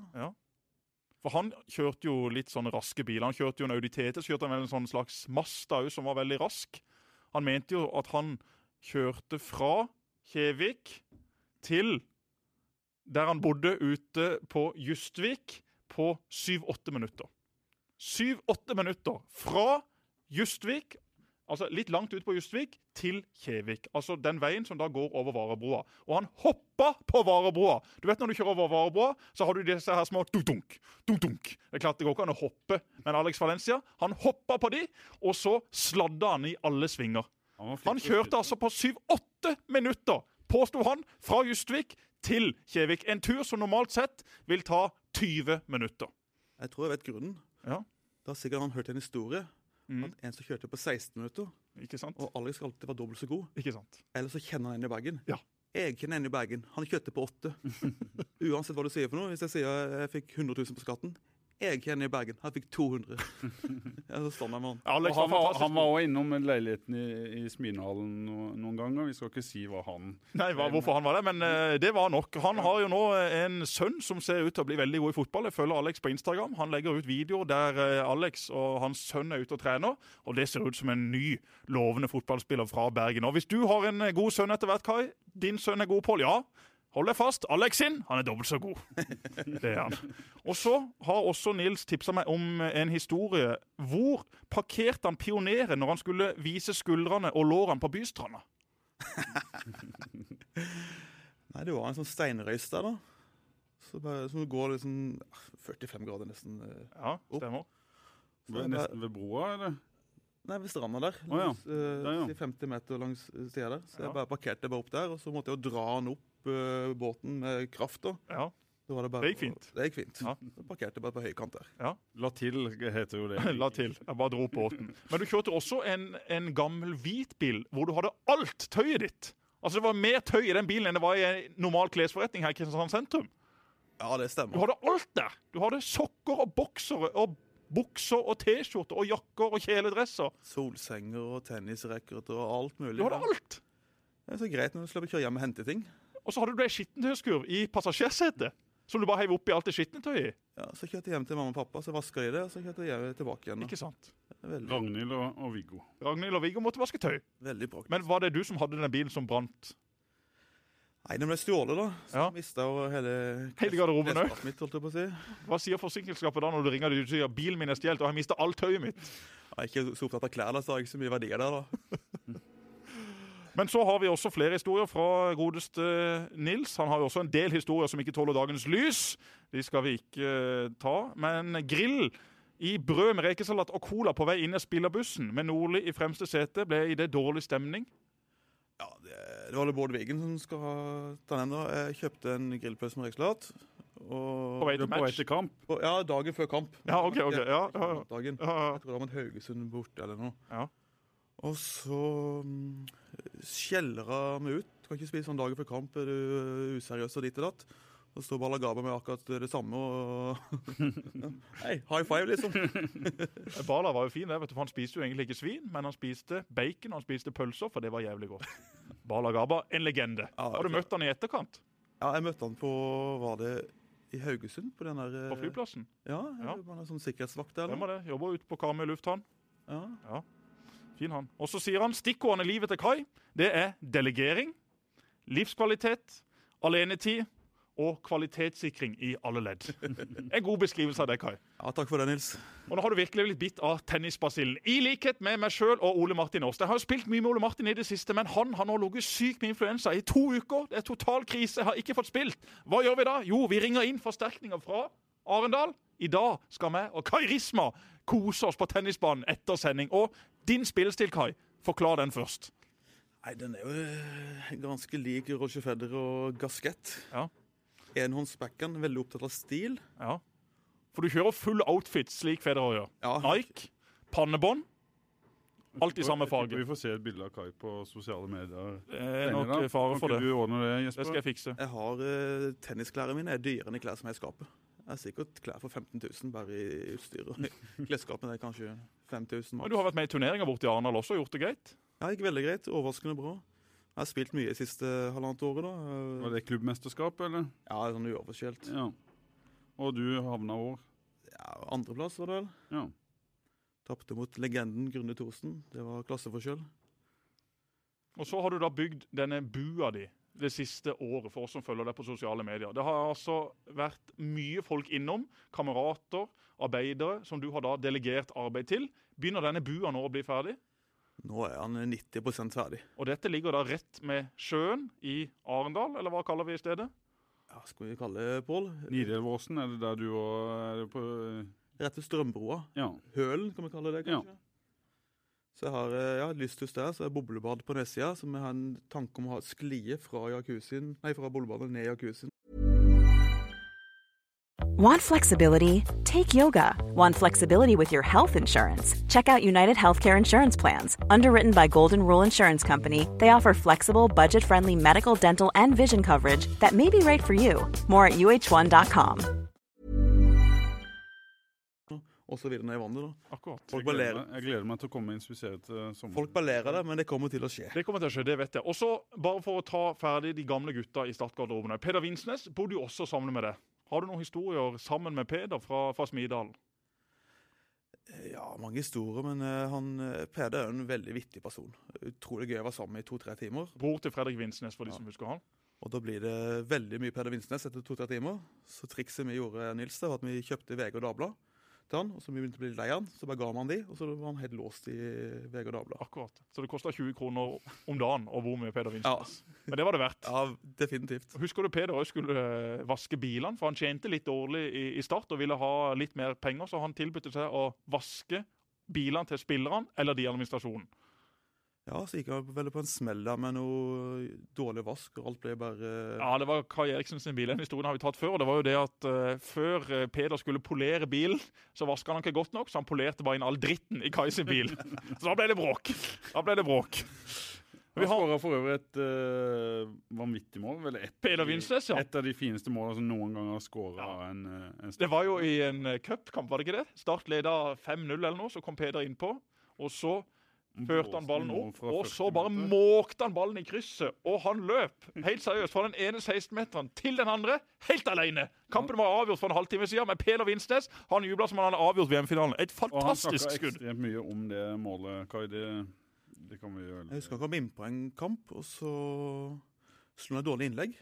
For han kjørte jo litt sånne raske biler. Han kjørte jo en Audi TT, så kjørte han vel en sånn slags Masta òg, som var veldig rask. Han mente jo at han kjørte fra Kjevik til der han bodde ute på Justvik på syv-åtte minutter. Syv-åtte minutter fra Justvik, altså litt langt ut på Justvik, til Kjevik. Altså den veien som da går over Varebroa. Og han hoppa på Varebroa! Du vet når du kjører over Varebroa, så har du disse her små dunk-dunk. dunk-dunk. Det er klart det går ikke an å hoppe, men Alex Valencia han hoppa på de, og så sladda han i alle svinger. Han, Han kjørte altså på syv-åtte minutter, påsto han, fra Justvik til Kjevik. En tur som normalt sett vil ta 20 minutter. Jeg tror jeg vet grunnen. Ja. Da har sikkert han hørt en historie. Mm. At en som kjørte på 16 minutter, Ikke sant? og Alex alltid være dobbelt så god. Ikke sant? Eller så kjenner han en i bagen. Ja. Jeg kjenner en i bagen. Han kjørte på åtte. Uansett hva du sier for noe. Hvis jeg sier jeg fikk 100 000 på skatten Jeg kjenner i Bergen. Han fikk 200. Jeg så standard med han. Alex han, var han var også innom leiligheten i, i Sminehallen no, noen ganger. Vi skal ikke si hva han Nei, hva, hvorfor han var det, men uh, det var nok. Han har jo nå eh, en sønn som ser ut til å bli veldig god i fotball. Jeg følger Alex på Instagram. Han legger ut videoer der uh, Alex og hans sønn er ute og trener. Og det ser ut som en ny, lovende fotballspiller fra Bergen. Og hvis du har en god sønn etter hvert, Kai, din sønn er god, Pål, ja. Hold deg fast. Alex sin, han er dobbelt så god. Det er han. Og så har også Nils tipsa meg om en historie. Hvor parkerte han pioneren når han skulle vise skuldrene og lårene på Bystranda? Nei, det var en sånn steinrøys der, da. Så bare, som går liksom ah, 45 grader nesten. eh. Ja, stemmer. Så Ved, nesten ved broa, eller? Nei, ved stranda der. Å ja. Eh, Der, ja. 50 meter langs eh, sida der. Så Ja. jeg bare parkerte bare opp der, og så måtte jeg jo dra den opp eh, båten med kraft. da. Ja, var det, bare, Det gikk fint. Det gikk fint. Ja. Parkerte bare på høykant der. La til heter jo det. La til. Jeg bare dro opp båten. Men du kjørte også en, en gammel hvit bil hvor du hadde alt tøyet ditt. Altså Det var mer tøy i den bilen enn det var i en normal klesforretning her i Kristiansand sentrum. Ja, det stemmer. Du hadde alt der. Du hadde sokker og boksere og bukser og T-skjorter og jakker og kjeledresser. Solsenger og tennisracket og alt mulig. Du hadde alt. Det er så greit når du slipper å kjøre hjem og hente ting. Og så hadde du ei skittentøyskurv i passasjersetet som du bare heiv oppi alt det skittentøyet. i. Ja, Så kjørte jeg hjem til mamma og pappa, så vaska de det, og så kjørte jeg tilbake igjen. da. Ikke sant? Veldig, Ragnhild og, og Viggo. Ragnhild og Viggo måtte vaske tøy. veldig praktisk. Men var det du som hadde den bilen som brant? Nei, den ble stjålet, da. Så Ja. mista jo hele Hele garderoben òg? si. Hva sier forsikringsselskapet da når du ringer og sier bilen min er stjålet og jeg har mista alt tøyet mitt? Jeg er ikke så opptatt av klær, da, så har jeg ikke så mye verdier der, da. Men så har vi også flere historier fra godeste Nils. Han har jo også en del historier som ikke tåler dagens lys. De skal vi ikke eh, ta. Men grill i brød med rekesalat og cola på vei inn i spillerbussen med Nordli i fremste sete ble i det dårlig stemning. Ja, det, det var det Bård Wiggen som skal ta den. da. Jeg kjøpte en grillpølse med rekesalat. Og På vei til på vei match. til kamp. på- Ja, dagen før kamp. Ja, ok, ok. Ja, ja, ja. Dagen. Jeg tror det var mot Haugesund borte eller noe. Ja. Og så mm, skjeller meg ut. Du kan ikke spise sånn dagen før kamp. Er du useriøs og ditt og datt? Og så står Balagaba med akkurat det samme og Hei, high five, liksom. Bala var jo fin, det, vet du, for han spiste jo egentlig ikke svin, men han spiste bacon og han spiste pølser, for det var jævlig godt. Balagaba, en legende. Ja, Har du møtt han i etterkant Ja, jeg møtte han på Var det i Haugesund? På den der på flyplassen? Ja, jeg ja. var er sånn sikkerhetsvakt der. Hvem var det? Jobber ute på Karmøy lufthavn. Ja. Fin han. Og så sier han stikkordene i livet til Kai. Det er delegering, livskvalitet, alenetid og kvalitetssikring i alle ledd. En god beskrivelse av det, Kai. ja, takk for det, Nils. Og nå har du virkelig blitt bitt av tennisbasillen. I likhet med meg sjøl og Ole Martin Aas. Jeg har jo spilt mye med Ole Martin i det siste, men han har nå ligget syk med influensa i to uker. Det er total krise. Jeg har ikke fått spilt. Hva gjør vi da? Jo, vi ringer inn forsterkninger fra Arendal. I dag skal vi og Kai Risma kose oss på tennisbanen etter sending. Og din spillestil, Kai, forklar den først. Nei, den er jo eh, ganske lik Roger Federer og Gasket. Ja. Enhåndsbackhand, veldig opptatt av stil. Ja. For du kjører full outfit, slik Federer gjør. Ja, Nike, pannebånd. Alt i samme farge. Vi får se et bilde av Kai på sosiale medier. Det er nok fare for det. det, skal jeg fikse. Jeg har Tennisklæret Tennisklærne mine er dyrere enn klær som er i skapet. Jeg har sikkert klær for 15 000 bare i utstyret. Klesskapet er kanskje 5000. Men du har vært med i turneringer borte i Arendal også og gjort det greit? Ja, gikk veldig greit. Overraskende bra. Jeg har spilt mye de siste halvannet året. da. Var det klubbmesterskap, eller? Ja, sånn uoverskjelt. Ja. Og du havna hvor? Ja, Andreplass var det vel. Ja. Tapte mot legenden Grunde Thorsen. Det var klasseforskjell. Og så har du da bygd denne bua di det siste året, for oss som følger deg på sosiale medier. Det har altså vært mye folk innom, kamerater, arbeidere, som du har da delegert arbeid til. Begynner denne bua nå å bli ferdig? Nå er han 90% ferdig. Og dette ligger da rett med sjøen i Arendal, eller hva kaller vi stedet? Ja, skal vi kalle det, Pål? Nidelvåsen, er det der du òg er på Rett ved Strømbroa. Ja. Hølen, kan vi kalle det, Ja. Så jeg har eh, ja, lysthus der, så er boblebad på nedsida. Så vi har en tanke om å ha sklie fra jacuzzien, nei, fra boblebadet ned i jacuzzien. Want flexibility? Take yoga. Want flexibility with your health insurance? Check out United Healthcare Insurance Plans. Underwritten by Golden Rule Insurance Company, they offer flexible, budget friendly medical, dental, and vision coverage that may be right for you. More at uh1.com. Og så videre ned i vannet, da. Akkurat. Folk Jeg gleder, meg, jeg gleder meg til å komme og inspisere til sommeren. folk ballerer det, men det kommer til å skje. Det kommer til å skje, det vet jeg. Og så, bare for å ta ferdig de gamle gutta i startgarderoben. Peder Vinsnes bodde jo også sammen med deg. Har du noen historier sammen med Peder fra, fra Smidalen? Ja, mange historier, men eh, han, eh, Peder er en veldig vittig person. Utrolig gøy å være sammen i to-tre timer. Bror til Fredrik Vinsnes, for de Ja. som husker han. Og da blir det veldig mye Peder Vinsnes etter to-tre timer. Så trikset vi gjorde, Nils, det var at vi kjøpte VG og Dagblad til han. Og så begynte å bli lei han, så bare ga man de, og så var han helt låst i VG og Dagbladet. Akkurat. Så det kosta 20 kroner om dagen å bo med Peder Vinsnes. Men det var det verdt. Ja, definitivt. Husker du Peder også skulle eh, vaske bilene? For han tjente litt dårlig i, i start og ville ha litt mer penger, så han tilbød seg å vaske bilene til spillerne eller de i administrasjonen. Ja, så gikk han vel på en smell der med noe dårlig vask, og alt ble bare Ja, det var Kai Eriksen sin bil. Den historien har vi tatt før. og det var jo det at uh, Før eh, Peder skulle polere bilen, så vaska han ikke godt nok, så han polerte bare inn all dritten i Kai sin bil. Så da ble det bråk. Da ble det bråk. Vi har skåra for øvrig et uh, vanvittig mål. Vel et, Peder Vinsnes, ja. et av de fineste målene som noen gang har skåra en, eh, en Det var jo i en eh, cupkamp, var det ikke det? Start leda 5-0 eller noe, så kom Peder innpå. Og så førte han ballen opp, og så bare måkte han ballen i krysset. Og han løp helt seriøst fra den ene 16-meteren til den andre, helt alene. Kampen var avgjort for en halvtime siden, men Peder Vinsnes han jubla som han hadde avgjort VM-finalen. Et fantastisk skudd. Og han snakka ekstremt mye om det målet, Kai. Det, det kan vi gjøre. Jeg husker han kom inn på en kamp, og så slo han et dårlig innlegg.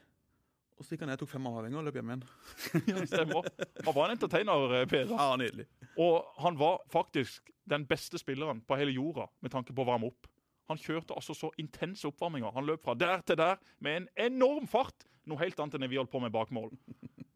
Og så gikk han ned, tok fem avhengig og løp hjem igjen. Stemmer. Han var en entertainer, eh, Peder. Ja, nydelig. Og han var faktisk den beste spilleren på hele jorda med tanke på å varme opp. Han kjørte altså så intense oppvarminger. Han løp fra der til der med en enorm fart. Noe helt annet enn det vi holdt på med bak mål.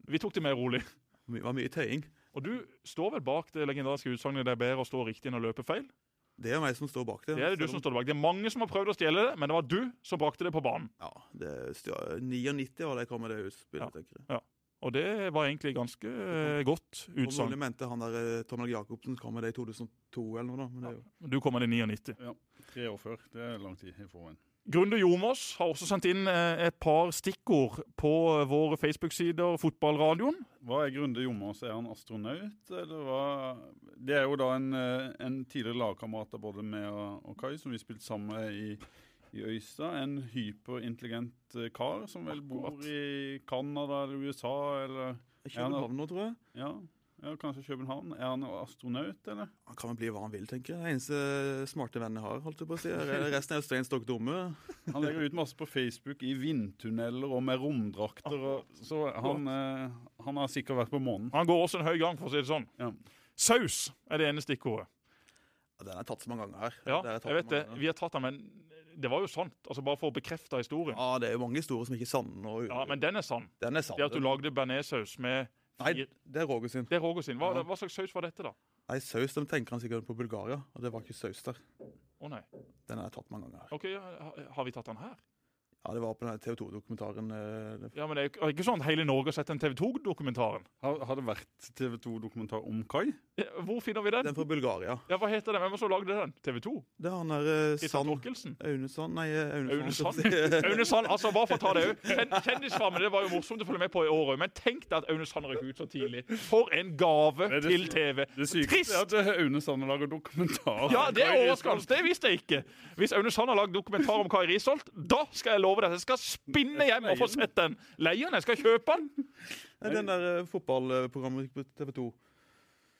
Vi tok det mer rolig. Det var mye tøying. Og du står vel bak det legendariske utsagnet 'det er bedre å stå riktig enn å løpe feil'? Det er meg som står bak det. Det er det du som står bak. Det er mange som har prøvd å stjele det, men det var du som brakte det på banen. Ja, det er 99 var det jeg kom med det utspillet, Ja. tenker jeg. Ja. Og det var egentlig ganske eh, godt utsagn. mulig mente han der eh, Tom Helge Jacobsen kom med det i 2002 eller noe, da. Men det er jo Du kom med det i 99. Tre år før. Det er lang tid i forveien. Grunde Jomås har også sendt inn eh, et par stikkord på våre Facebook-sider, Fotballradioen. Hva er Grunde Jomås? Er han astronaut, eller hva? Det er jo da en, eh, en tidligere lagkamerat av både meg og, Kai, som vi spilte sammen med i, i Øystad. En hyperintelligent eh, kar som vel bor i Canada eller USA, eller København nå, tror jeg. ja, ja, kanskje København. Er han astronaut, eller? Han kan vel bli hva han vil, tenker jeg. Det er eneste smarte vennen jeg har, holdt jeg på å si. Re- Resten er stein stokk dumme. Han legger ut masse på Facebook i vindtunneler og med romdrakter. Og, så han, eh, han har sikkert vært på månen. Han går også en høy gang, for å si det sånn. Ja. Saus er det ene stikkordet. Ja, den er tatt så mange ganger her. Ja, jeg vet det. ganger. Vi har tatt den, men det var jo sant. Altså Bare for å bekrefte historien. Ja, det er jo mange historier som ikke er sanne. Og, Ja, Men den er sann. den er sann. Det at du lagde bearnéssaus med Nei, det er Roger sin. Det er Roger sin. Hva, hva slags saus var dette, da? Nei, saus de tenker han sikkert på Bulgaria, og det var ikke saus der. Å nei. Den har jeg tatt mange ganger her. Ok, ja, Har vi tatt den her? Ja, det var på den TV 2-dokumentaren. eh, Ja, men Det er ikke sånn at hele Norge har sett den TV 2-dokumentaren. Har, har det vært TV 2-dokumentar om Kai? Hvor finner vi den? Den fra Bulgaria. Ja, Hva heter den? Hvem var så som lagde den? TV 2? Det er han der Kristian Sand? Aune Sand Nei, eh, Aune Sand. Aune Sand, altså bare for å ta det òg. Kjendisfarmen det var jo morsomt å følge med på i år òg, men tenk deg at Aune Sand røk ut så tidlig. For en gave Det det- til TV. Det sykeste er at Aune Sand lager dokumentar. Ja, det er overraskende. Det visste jeg ikke. Hvis Aune Sand har lagd dokumentar om Kai Risholt, da skal jeg love deg at jeg skal spinne hjem og få sett den. Leie den, jeg skal kjøpe den. Nei, den der uh, fotballprogrammet på TV 2.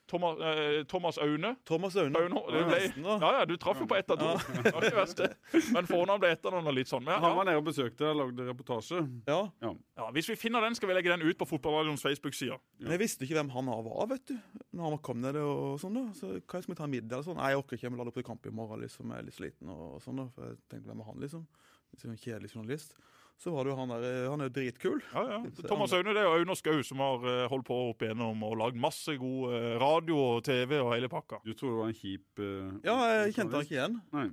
Thomas, eh, Thomas Aune. Thomas Aune. Aune. Det ble, ja, ja, du traff jo på ett av to. Ja. det. Men fornavn ble etternavn og litt sånn. Men, Han var nede og besøkte og lagde reportasje. Ja. ja, hvis vi finner den, skal vi legge den ut på Fotballradioens Facebook-side. Men jeg visste ikke hvem han var, vet du. Når han kom ned og sånn, da. Så hva skal vi ta middag eller sånn? Nei, jeg orker ikke, jeg må lade opp til kamp i morgen, liksom. Jeg er litt sliten og sånn, da. For jeg tenkte, hvem er han, liksom? Liksom en kjedelig journalist. Så var det jo han der, han er jo dritkul. Ja, ja. Thomas Aune det er jo Aune Skau som har eh, holdt på opp igjennom og lagd masse god eh, radio og TV og hele pakka. Du tror det var en kjip uh, Ja, jeg kjente han ikke igjen. Nei.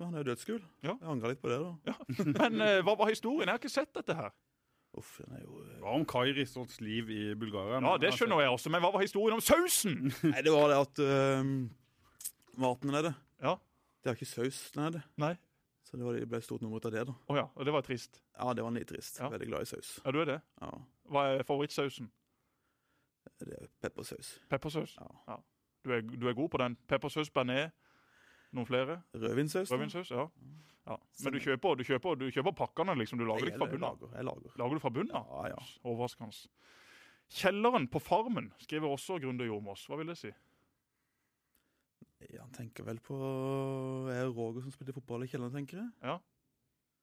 Men han er jo dødskul. Ja. Jeg angrer litt på det, da. Ja. Men uh, hva var historien? Jeg har ikke sett dette her. Uff, den er jo... Det Hva om Kai Risholts liv i Bulgaria? Ja, Det skjønner jeg også, men hva var historien om sausen? Nei, det var det at øhm, maten nede, Ja, det er ikke saus nede. nei. Så det, var, det ble stort nummer ut av det, da. Oh, ja, og det var trist. Ja, det var litt trist. Ja. Veldig glad i saus. Ja, du er det? Ja, Hva er favorittsausen? det er peppersaus. Peppersaus? Ja. Du er, du er god på den? Peppersaus, bearnés, noen flere? Rødvinsaus. Rødvinsaus? Ja. ja. Men du kjøper, du, kjøper, du kjøper pakkene, liksom? Du lager det fra bunnen? av? Jeg lager. Lager du fra bunnen? av? Ja, ja. Overraskende. Kjelleren på Farmen skriver også Grunde Jormås. Hva vil det si? Han tenker vel på Er det Roger som spilte fotball i kjelleren, tenker jeg? Ja.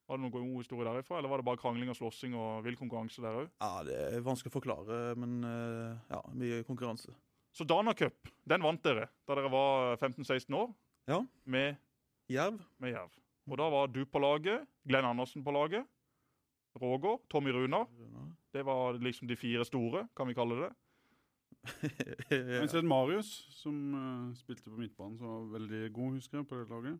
Var det noen god historie derifra, eller var det bare krangling og slåssing og vill konkurranse der òg? Ja, Det er vanskelig å forklare, men øh, ja, mye konkurranse. Så Dana Cup, den vant dere da dere var 15-16 år, Ja. med, Jerv? med Jerv. Og da var du på laget, Glenn Andersen på laget, Roger, Tommy Runar. Det var liksom de fire store, kan vi kalle det. Har sett Marius, som uh, spilte på midtbanen, som var veldig god, husker jeg, på det laget.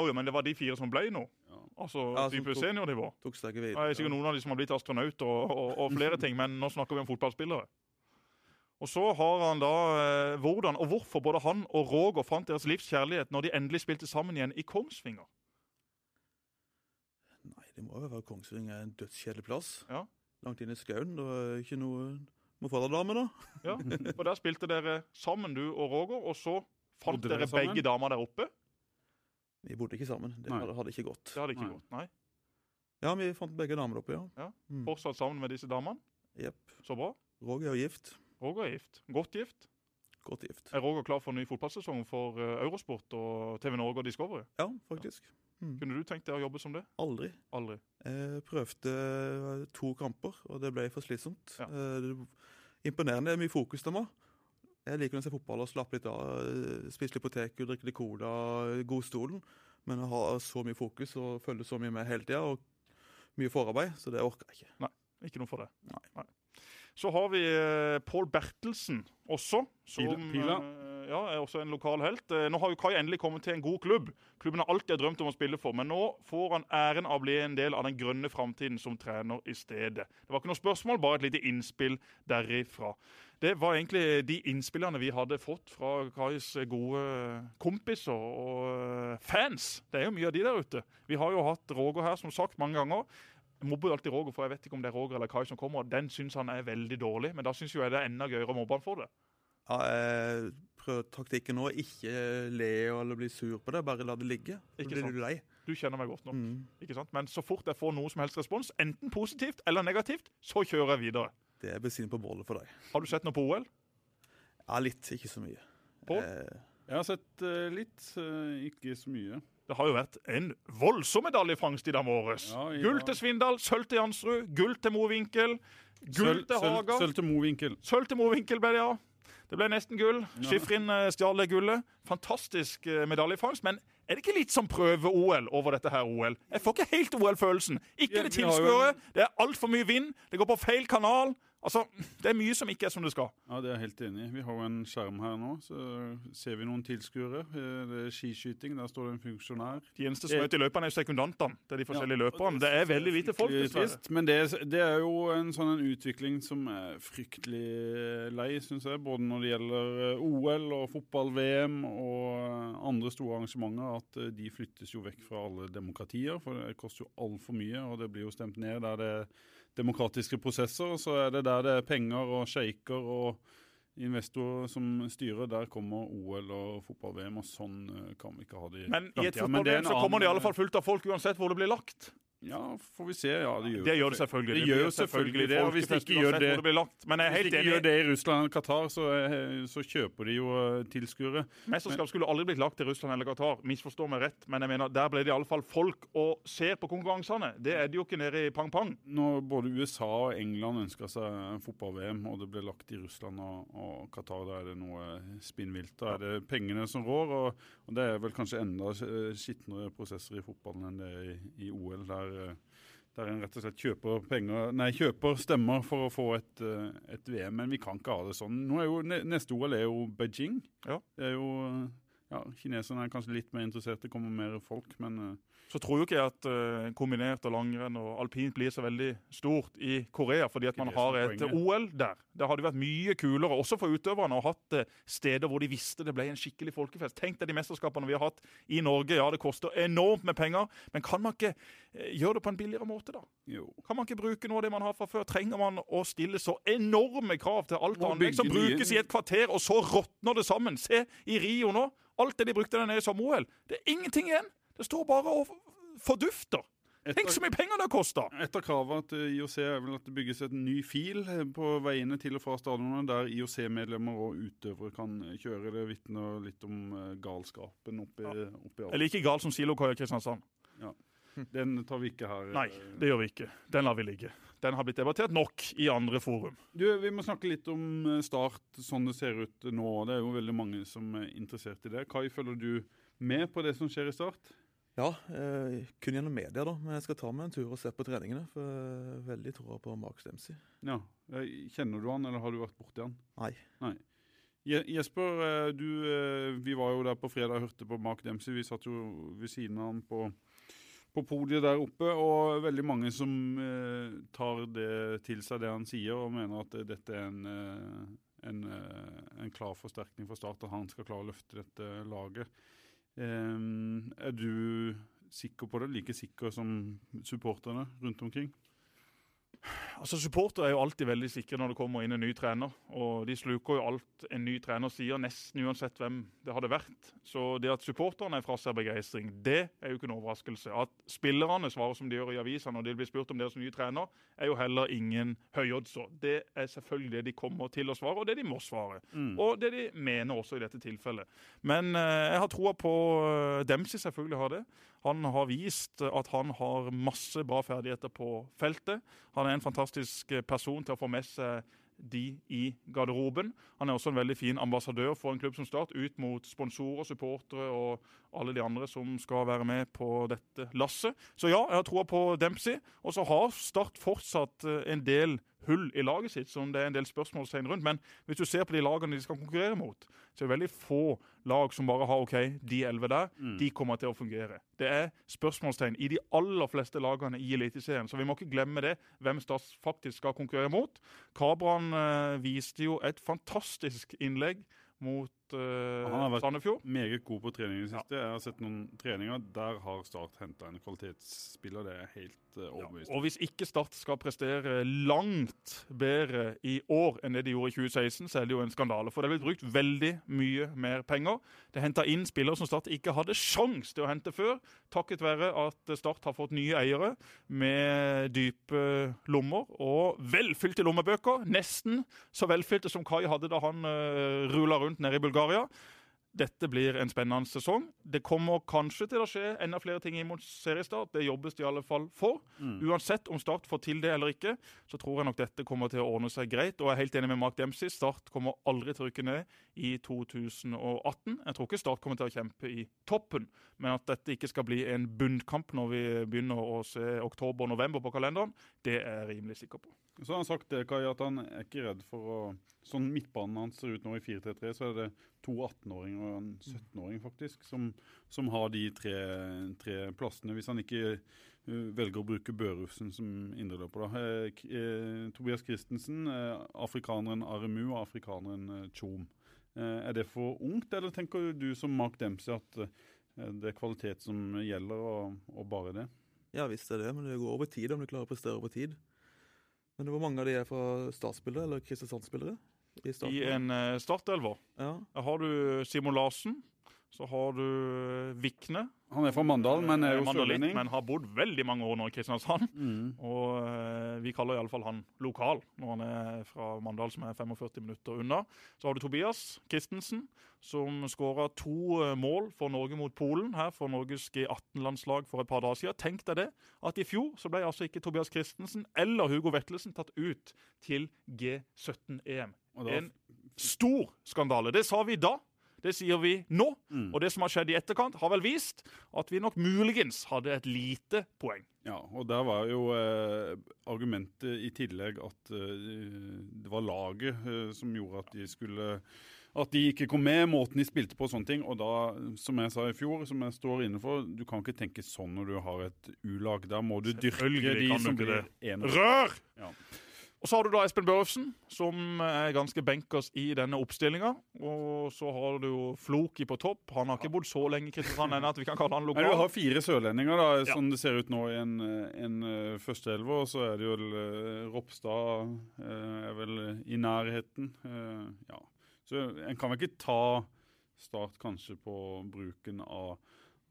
Oh, ja, men det var de fire som ble nå. Ja. Altså Ja, type tok- seniornivå. Tok steget Det videre. er sikkert noen av de som har blitt astronauter og, og, og flere ting, men nå snakker vi om fotballspillere. Og så har han da eh, hvordan og hvorfor både han og Roger fant deres livs kjærlighet når de endelig spilte sammen igjen i Kongsvinger. Nei, det må jo være Kongsvinger er en dødskjedelig plass. Ja. Langt inn i skauen. Det var ikke noe Må få deg dame, da. Ja, For der spilte dere sammen, du og Roger, og så fant Bodde dere sammen? begge damer der oppe. Vi bodde ikke sammen. Det Nei. hadde, hadde ikke gått. Det hadde ikke Nei. gått. Nei. Ja, vi fant begge damer oppe, ja. Ja. Mm. Fortsatt sammen med disse damene. Jepp. Så bra. Roger er gift. Roger er gift. Godt gift. Godt gift. Er Roger klar for en ny fotballsesong for eh, Eurosport og TV Norge og Discovery? Ja, faktisk. Mm. Kunne du tenkt deg å jobbe som det? Aldri. Aldri. Jeg prøvde eh, to kamper, og det ble for slitsomt. Ja. Eh, Imponerende. Det er mye fokus der nå. Jeg liker å se fotball og slappe litt av. eh, Spise litt potetgull, drikke litt cola, godstolen. Men å ha så mye fokus og følge så mye med hele tida, og mye forarbeid, så det orker jeg ikke. Nei, Ikke noe for det. Nei. Så har vi eh, Pål Bertelsen også, som Pila- eh, ja, er også en lokal helt. Eh, nå har jo Kai endelig kommet til en god klubb. Klubben har alltid drømt om å spille for, men nå får han æren av å bli en del av den grønne framtiden som trener i stedet. Det var ikke noe spørsmål, bare et lite innspill derifra. Det var egentlig de innspillene vi hadde fått fra Kais gode kompiser og eh, fans. Det er jo mye av de der ute. Vi har jo hatt Roger her, som sagt, mange ganger. Jeg mobber jo alltid Roger, for jeg vet ikke om det er Roger eller Kai som kommer. Den syns han er veldig dårlig, men da syns jeg det er enda gøyere å mobbe han for det. Ja, jeg taktikken nå. Ikke le eller bli sur på det, bare la det ligge. Så Ikke blir sant. du lei. Du kjenner meg godt nok. Mm. ikke sant? Men så fort jeg får noe som helst respons, enten positivt eller negativt, så kjører jeg videre. Det er bensin på bålet for deg. Har du sett noe på OL? Ja, litt. Ikke så mye. På? Eh, Jeg har sett uh, litt, uh, ikke så mye. Det har jo vært en voldsom medaljefangst i dag morges. Ja, Gull til Svindal, sølv til Jansrud, gull til Mowinckel, gull Sølv- til Haga. Sølv til Mowinckel. Sølv til Mowinckel ble det, ja. Det ble nesten gull. Skifrin eh, stjal gullet. Fantastisk eh, medaljefangst. Men er det ikke litt som prøve-OL over dette her OL? Jeg får ikke helt OL-følelsen. Ikke det tilskuere. Det er altfor mye vind. Det går på feil kanal. Altså, Det er mye som ikke er som det skal. Ja, det er jeg helt enig i. Vi har jo en skjerm her nå, så ser vi noen tilskuere. Eh, Det er skiskyting, der står det en funksjonær. De eneste som møter i løperne, er jo sekundantene. Er de forskjellige Ja, løperne. Det er veldig lite folk, dessverre. Men det, det er jo en sånn en utvikling som er fryktelig lei, syns jeg. Både når det gjelder eh, OL og fotball-VM og andre store arrangementer. At eh, de flyttes jo vekk fra alle demokratier, for det koster jo altfor mye. Og det blir jo stemt ned der det er demokratiske prosesser. Og så er det der det er penger og sjeiker og investorer som styrer. Der kommer OL og fotball-VM, og sånn eh, kan vi ikke ha det i Men i et fotball-VM så kommer det i alle fall fullt av folk uansett hvor det blir lagt. Ja, får vi se. Ja, det gjør, Det gjør det selvfølgelig. Det gjør det selvfølgelig det, og hvis de ikke gjør det- det lagt. Men jeg er Hvis de helt ikke gjør det i Russland eller Qatar, så, eh, så kjøper de jo eh, tilskuere. Mesterskap skulle aldri blitt lagt til Russland eller Qatar. Misforstå meg rett, men jeg mener, der ble det iallfall folk og ser på konkurransene. Det er det jo ikke nede i pang-pang. Når både USA og England ønska seg fotball-VM, og det ble lagt i Russland og, og Qatar, da er det noe spinnvilt. Da er det pengene som rår, og, og det er vel kanskje enda eh, skitnere prosesser i fotballen enn det er i, i OL, der, eh, der en rett og slett kjøper, penger, nei, kjøper stemmer for å få et, eh, et VM. Men vi kan ikke ha det sånn. Nå er jo, neste OL er jo Beijing. Ja. Det er jo eh, ja, Kineserne er kanskje litt mer interessert, det kommer mer folk, men eh, Så tror jo ikke jeg at uh, kombinert og langrenn og alpint blir så veldig stort i Korea, fordi at man har et poenget. OL der. Det hadde vært mye kulere, også for utøverne, å ha hatt eh, steder hvor de visste det ble en skikkelig folkefest. Tenk deg de mesterskapene vi har hatt i Norge. Ja, det koster enormt med penger, men kan man ikke gjøre det på en billigere måte, da? jo. Kan man ikke bruke noe av det man har fra før? Trenger man å stille så enorme krav til alt anlegg som nye- brukes i et kvarter, og så råtner det sammen? Se i Rio nå. Alt det de brukte der nede i sommer-OL. Det er ingenting igjen. Det står bare og fordufter. Etter, Tenk så mye penger det kosta! Et av kravene til IOC er vel at det bygges et ny fil på veiene til og fra stadionene, der IOC-medlemmer og utøvere kan kjøre. Det vitner litt om eh, galskapen oppi, oppi Jeg er alt. like gal som silokoia i Kristiansand. Den tar vi ikke her. Nei, det gjør vi ikke. Den lar vi ligge. Den har blitt debattert nok i andre forum. Du, Vi må snakke litt om eh, Start sånn det ser ut nå. Det er jo veldig mange som er interessert i det. Kai, følger du med på det som skjer i Start? Ja, eh, kun gjennom media, da. Men jeg skal ta meg en tur og se på treningene. For jeg har veldig troa på Mark Dempsey. Ja. Eh, Kjenner du han, eller har du vært borti han? Nei. Je- Jesper, eh, du, eh, vi var jo der på fredag og hørte på Mark Dempsey. Vi satt jo ved siden av han på, på podiet der oppe, og veldig mange som eh, tar det til seg det han sier, og mener at eh, dette er en, eh, en, eh, en klar forsterkning for Start, at han skal klare å løfte dette laget. Eh, er du sikker på det? Like sikker som supporterne rundt omkring? Altså, Supportere er jo alltid veldig sikre når det kommer inn en ny trener. Og de sluker jo alt en ny trener sier, nesten uansett hvem det hadde vært. Så det at supporterne er fra seg begeistring, det er jo ikke en overraskelse. At spillerne svarer som de gjør i avisa når de blir spurt om deres nye trener, er jo heller ingen høyoddser. Det er selvfølgelig det de kommer til å svare, og det de må svare. Og det de mener også i dette tilfellet. Men eh, jeg har troa på eh, Dempsey, selvfølgelig har det. Han har vist at han har masse bra ferdigheter på feltet. Han er en fantastisk person til å få med seg de i garderoben. Han er også en veldig fin ambassadør for en klubb som Start ut mot sponsorer, supportere og alle de andre som skal være med på dette lasset. Så ja, jeg har troa på Dempsey. Og så har Start fortsatt eh, en del hull i laget sitt som det er en del spørsmålstegn rundt. Men hvis du ser på de lagene de skal konkurrere mot, så er det veldig få lag som bare har OK, de elleve der, de kommer til å fungere. Det er spørsmålstegn i de aller fleste lagene i Eliteserien, så vi må ikke glemme det, hvem Stas faktisk skal konkurrere mot. Kabran eh, viste jo et fantastisk innlegg mot eh, Han har vært- Sandefjord. Meget god på trening i det siste. Jeg har sett noen treninger. Der har Start henta en kvalitetsspiller. Det er helt uh, overbevist Ja. Og hvis ikke Start skal prestere langt bedre i år enn det de gjorde i 2016, så er det jo en skandale. For det er blitt brukt veldig mye mer penger. Det er henta inn spillere som Start ikke hadde sjans til å hente før, takket være at Start har fått nye eiere med dype lommer og velfylte lommebøker. Nesten så velfylte som Kai hadde da han uh, rula rundt nede i Bulgaria. Dette blir en spennende sesong. Det kommer kanskje til å skje enda flere ting inn mot seriestart. Det jobbes det i alle fall for. Uansett om Start får til det eller ikke, så tror jeg nok dette kommer til å ordne seg greit. Og jeg er helt enig med Mark Dempsey. Start kommer aldri til å rykke ned i 2018. Jeg tror ikke Start kommer til å kjempe i toppen, men at dette ikke skal bli en bunnkamp når vi begynner å se oktober-november på kalenderen, det er jeg rimelig sikker på. Så har han sagt det, Kai, at han er ikke redd for å Sånn midtbanen hans ser ut nå i 4-3-3, så er det to 18-åringer og en 17-åring faktisk som, som har de tre, tre plassene. Hvis han ikke uh, velger å bruke Børufsen som indreløper. da. Eh, eh, Tobias Christensen, eh, afrikaneren Aremu og afrikaneren Tjom. Eh, er det for ungt, eller tenker du som Mark Dempsey at eh, det er kvalitet som gjelder, og, og bare det? Ja visst er det, men det går over tid om du klarer å prestere over tid. Men hvor mange av de er fra statsspillere eller Kristiansand-spillere? I? I en uh, startelver Ja. Har du Simon Larsen. Så har du Vikne. Han er fra Mandal, men er jo mandalitt, men har bodd veldig mange år nå i Kristiansand. Mm. Og eh, vi kaller iallfall han lokal når han er fra Mandal, som er 45 minutter unna. Så har du Tobias Christensen, som skåra to eh, mål for Norge mot Polen her for Norges G18-landslag for et par dager siden. Tenk deg det, at i fjor så ble altså ikke Tobias Christensen eller Hugo Vettelsen tatt ut til G17-EM. En stor skandale. Det sa vi da. Det sier vi nå. Mm. Og det som har skjedd i etterkant, har vel vist at vi nok muligens hadde et lite poeng. Ja, og der var jo eh, argumentet i tillegg at eh, det var laget eh, som gjorde at de skulle at de ikke kom med, måten de spilte på og sånne ting. Og da, som jeg sa i fjor, som jeg står inne for, du kan ikke tenke sånn når du har et U-lag. Der må du dyrke de som blir enere. Rør! Ja. Og så har du da Espen Børufsen, som er ganske benkers i denne oppstillinga. Og så har du jo Floki på topp. Han har ikke bodd så lenge i Kristiansand ennå at vi kan kalle han Nei, du har fire sørlendinger, da, Ja. sånn det ser ut nå i en, en uh, førsteelver. Og så er det jo uh, Ropstad eh, er vel i nærheten. Eh, ja. Så en kan vel ikke ta start kanskje på bruken av,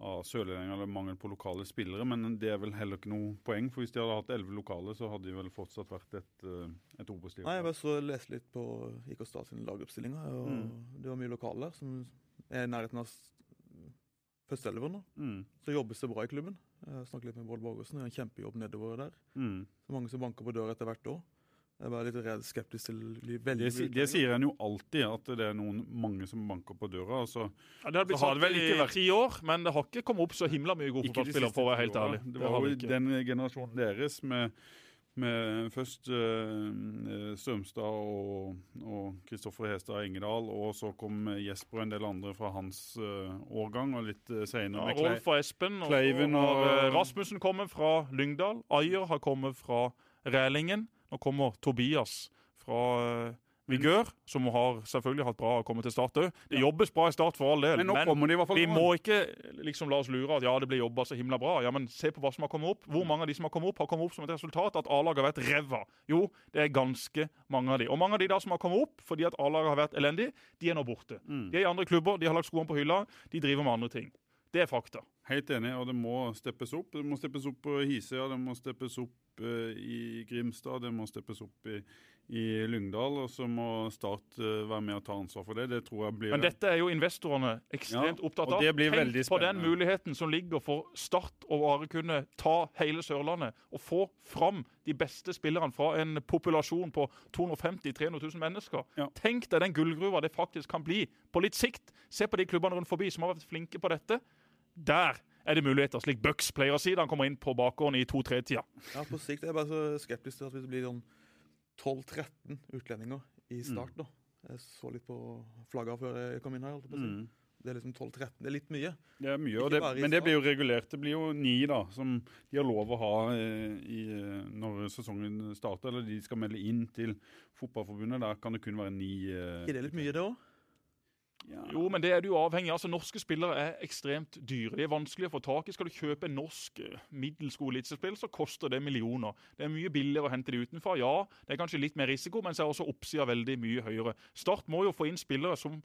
av sørlendinger eller mangel på lokale spillere, men det er vel heller ikke noe poeng. For hvis de hadde hatt elleve lokale, så hadde de vel fortsatt vært et, uh, et Obos-lag. Nei, jeg bare så leste litt på IK Stad sine lagoppstillinger, og Mm. det var mye lokale der som er i nærheten av førsteelveren. Mm. Så jobbes det bra i klubben. Jeg snakket litt med Bård Borgersen, det er en kjempejobb nedover der. Mm. Så mange som banker på døra etter hvert år. Jeg er bare litt redd skeptisk til veldig Det, det sier en jo alltid, at det er noen mange som banker på døra. Altså, Ja, det har blitt Så har sagt det vel ikke i vært- ti år, men det har ikke kommet opp så himla mye gode fotballspillere, for å være helt ærlig. Det Det var har jo den generasjonen deres med, med først uh, Strømstad og, Kristoffer Hestad Engedal, og så kom Jesper og en del andre fra hans uh, årgang, og litt uh, Ja, seinere med Klei- Rolf og Espen. Og Kleiven og, og, og- eh, Rasmussen kommer fra Lyngdal. Ayer har kommet fra Rælingen. Nå kommer Tobias fra eh, Vigør, som har selvfølgelig hatt bra å komme til start òg. Det jobbes bra i start for all del, Men men vi må ikke liksom la oss lure at ja, det blir jobba så himla bra. Ja, men Se på hva som har kommet opp. Hvor mange av de som har kommet opp, har kommet opp som et resultat at A-laget har vært ræva? Jo, det er ganske mange av de. Og mange av de da som har kommet opp fordi at A-laget har vært elendig, de er nå borte. Mm. De er i andre klubber, de har lagt skoene på hylla, de driver med andre ting. Det er fakta. Helt enig, og det må steppes opp. Det må steppes opp på Hisøya, det må steppes opp eh, i Grimstad, det må steppes opp i, i Lyngdal. Og så må Start eh, være med og ta ansvar for det. Det tror jeg blir Men dette er jo investorene ekstremt Ja, opptatt av. det blir Tenk på den muligheten som ligger for Start å bare kunne ta hele Sørlandet og få fram de beste spillerne fra en populasjon på 250 000-300 000 mennesker. Ja. Tenk deg den gullgruva det faktisk kan bli på litt sikt. Se på de klubbene rundt forbi som har vært flinke på dette. Der er det muligheter, slik Bucks pleier å si da han kommer inn på bakgården i 2-3-tida. Ja, på sikt er jeg bare så skeptisk til at det blir sånn 12-13 utlendinger i start. da. Jeg så litt på flagga før jeg kom inn her. holdt jeg på å si. Mm. Det er liksom 12-13. Det er litt mye. Det er mye, og det, men det blir jo regulert. Det blir jo ni da, som de har lov å ha eh, i, eh, når sesongen starter, eller de skal melde inn til Fotballforbundet. Der kan det kun være ni. Er ikke det litt mye, det òg? Ja. Jo, men det er du avhengig av. Altså, norske spillere er ekstremt dyre. De er vanskelig å få tak i. Skal du kjøpe en norsk eh, middels god så koster det millioner. Det er mye billigere å hente de utenfra. Ja, det er kanskje litt mer risiko, men så er også oppsida veldig mye høyere. Start må jo få inn spillere som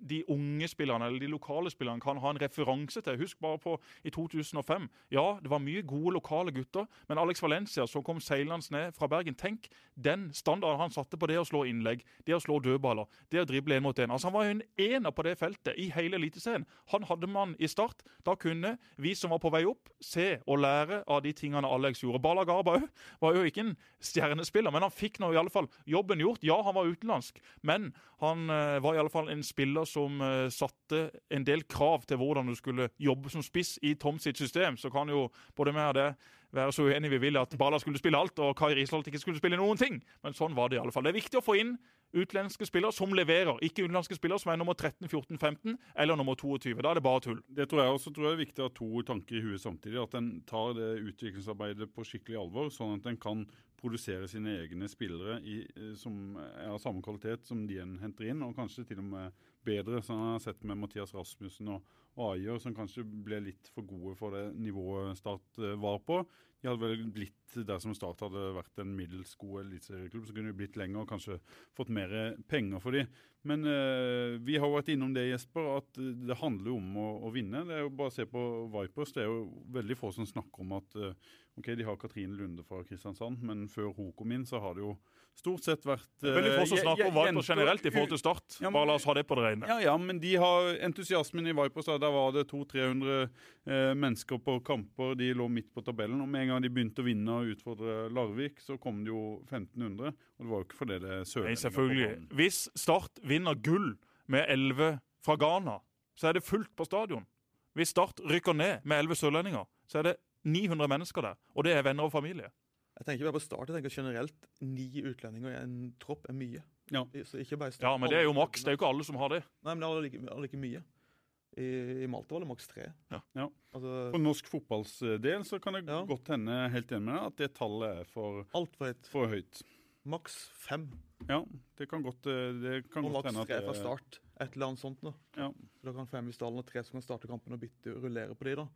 de unge spillerne eller de lokale spillerne kan ha en referanse til. Husk bare på i 2005. Ja, det var mye gode lokale gutter, men Alex Valencia som kom seilende ned fra Bergen Tenk den standarden han satte på det å slå innlegg, det å slå dødballer, det å drible én mot én. Altså, han var jo en ener på det feltet i hele Eliteserien. Han hadde man i start. Da kunne vi som var på vei opp, se og lære av de tingene Alex gjorde. Bala Garba var jo ikke en stjernespiller, men han fikk nå i alle fall jobben gjort. Ja, han var utenlandsk, men han eh, var i alle fall en spiller som eh, satte en del krav til hvordan du skulle jobbe som spiss i Tom sitt system. Så kan jo både vi og det være så uenige vi vil at Bala skulle spille alt, og Kai Risholt ikke skulle spille noen ting. Men sånn var det i alle fall. Det er viktig å få inn utenlandske spillere som leverer, ikke utenlandske spillere som er nummer 13, 14, 15 eller nummer 22. Da er det bare tull. Det tror jeg også tror jeg er viktig å ha to tanker i huet samtidig. At en tar det utviklingsarbeidet på skikkelig alvor, sånn at en kan produsere sine egne spillere i, eh, som er av samme kvalitet som de en henter inn, og kanskje til og med bedre. Som jeg har sett med Mathias Rasmussen og, og Ayer, som kanskje ble litt for gode for det nivået Start eh, var på. De hadde vel blitt dersom Start hadde vært en middels god eliteserieklubb, så kunne de blitt lenger og kanskje fått mer penger for de. Men eh, vi har vært innom det, Jesper, at eh, det handler om å, å vinne. Det er jo Bare å se på Vipers. Det er jo veldig få som snakker om at eh, ok, de har Katrine Lunde fra Kristiansand, men før hun kom inn, så har det jo stort sett vært Veldig få som snakker om Vipers generelt i forhold til Start. Ja, men- Bare la oss ha det på det rene. Ja, ja, men de har entusiasmen i Vipers. Der var det 200-300 eh, mennesker på kamper. De lå midt på tabellen. Og med en gang de begynte å vinne og utfordre Larvik, så kom det jo 1500. Og det var jo ikke fordi det er sørlendinger selvfølgelig. Hvis Start vinner gull med 11 fra Ghana, så er det fullt på stadion. Hvis Start rykker ned med 11 sørlendinger, så er det 900 mennesker der. Og det er venner og familie. Jeg tenker bare på start, jeg tenker generelt ni utlendinger i en tropp er mye. Ja. Så ikke bare start. Ja, men det er jo maks. Det er jo ikke alle som har det. Nei, men det er like, like mye. I, I Malta var det maks tre. Ja. Ja. Altså, For norsk fotballs del så kan det Ja. godt hende helt enig med deg, at det tallet er for, Altfor høyt. for høyt. Maks fem. Ja, det kan godt, eh, det kan Og godt maks hende at tre det fra start. Et eller annet sånt. da. Ja. Så Da kan fem i stallen og tre som kan starte kampen og bytte rullere på de da.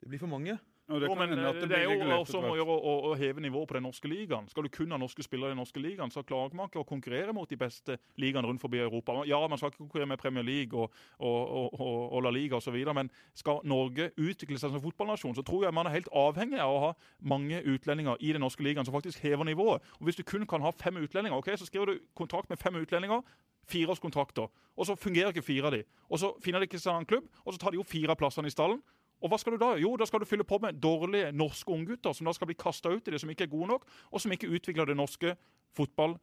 Det blir for mange. Og det Jo, men at eh, det det er jo også om å gjøre å, å heve nivået på den norske ligaen. Skal du kun ha norske spillere i den norske ligaen, så klarer man ikke å konkurrere mot de beste ligaene rundt forbi Europa. Ja, man skal ikke konkurrere med Premier League og, og, og, og La Liga osv., men skal Norge utvikle seg som fotballnasjon, så tror jeg man er helt avhengig av å ha mange utlendinger i den norske ligaen som faktisk hever nivået. Og Hvis du kun kan ha fem utlendinger, ok, så skriver du kontrakt med fem utlendinger. Fireårskontrakter. Og så fungerer ikke fire av de. Og så finner de ikke seg en klubb, og så tar de jo fire av plassene i stallen. Og hva skal du da? Jo, da skal du fylle på med dårlige norske unggutter som da skal bli kasta ut i det, som ikke er gode nok, og som ikke utvikler det norske fotball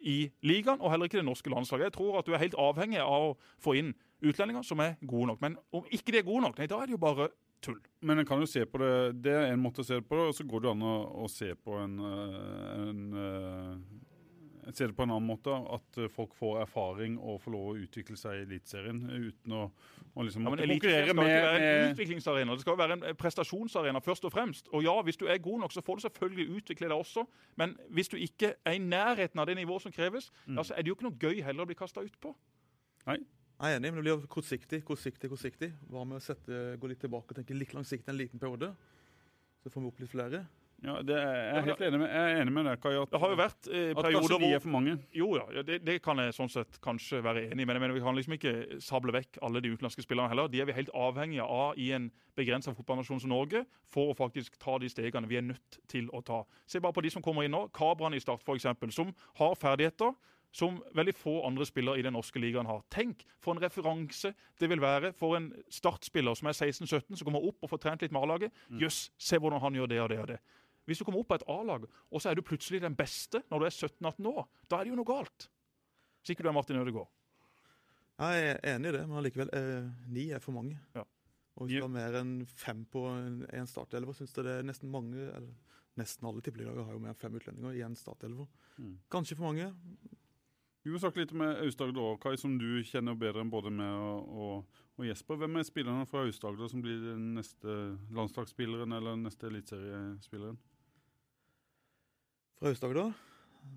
i ligaen, og heller ikke det norske landslaget. Jeg tror at du er helt avhengig av å få inn utlendinger som er gode nok. Men om ikke de er gode nok, nei, da er det jo bare tull. Men en kan jo se på det Det er en måte å se på det og så går det an å, å se på en, eh, en eh, ser det på en annen måte. At folk får erfaring og får lov å utvikle seg i Eliteserien uten å, å liksom Ja, men med Det konkurrere skal ikke være en utviklingsarena, det skal være en prestasjonsarena først og fremst. Og ja, hvis du er god nok, så får du selvfølgelig utvikle deg også. Men hvis du ikke er i nærheten av det nivået som kreves, Mm. ja, så er det jo ikke noe gøy heller å bli kasta utpå. Jeg er enig, men det blir kortsiktig, kortsiktig, kortsiktig. Hva med å sette, gå litt tilbake og tenke litt langsiktig en liten periode? Så får vi opp litt flere. Ja, det er, jeg er helt enig med, jeg er enig med deg, Kai. At, Det har jo vært eh, perioder hvor er for mange. Jo ja, ja, det, det kan jeg sånn sett kanskje være enig i, men jeg mener vi kan liksom ikke sable vekk alle de utenlandske spillerne heller. De er vi helt avhengige av i en begrensa fotballnasjon som Norge for å faktisk ta de stegene vi er nødt til å ta. Se bare på de som kommer inn nå. Kabran i Start f.eks., som har ferdigheter som veldig få andre spillere i den norske ligaen har. Tenk for en referanse det vil være for en startspiller som er 16-17, som kommer opp og får trent litt med A-laget. Jøss, se hvordan han gjør det og det og det. Hvis du kommer opp på et A-lag, og så er du plutselig den beste når du er 17-18 år, da er det jo noe galt. Hvis ikke du er Martin Ødegaard. Jeg er enig i det, men allikevel, eh, ni er for mange. Ja. Og hvis du har mer enn fem på en, startelver, syns jeg det er nesten mange eller Nesten alle tippeligaer har jo mer enn fem utlendinger i en startelver. Mm. Kanskje for mange. Vi må snakke litt med Aust-Agder òg, Kai, som du kjenner bedre enn både meg og, og, og Jesper. Hvem er spillerne fra Aust-Agder som blir den neste landslagsspilleren eller den neste eliteseriespilleren? Fra Aust-Agder?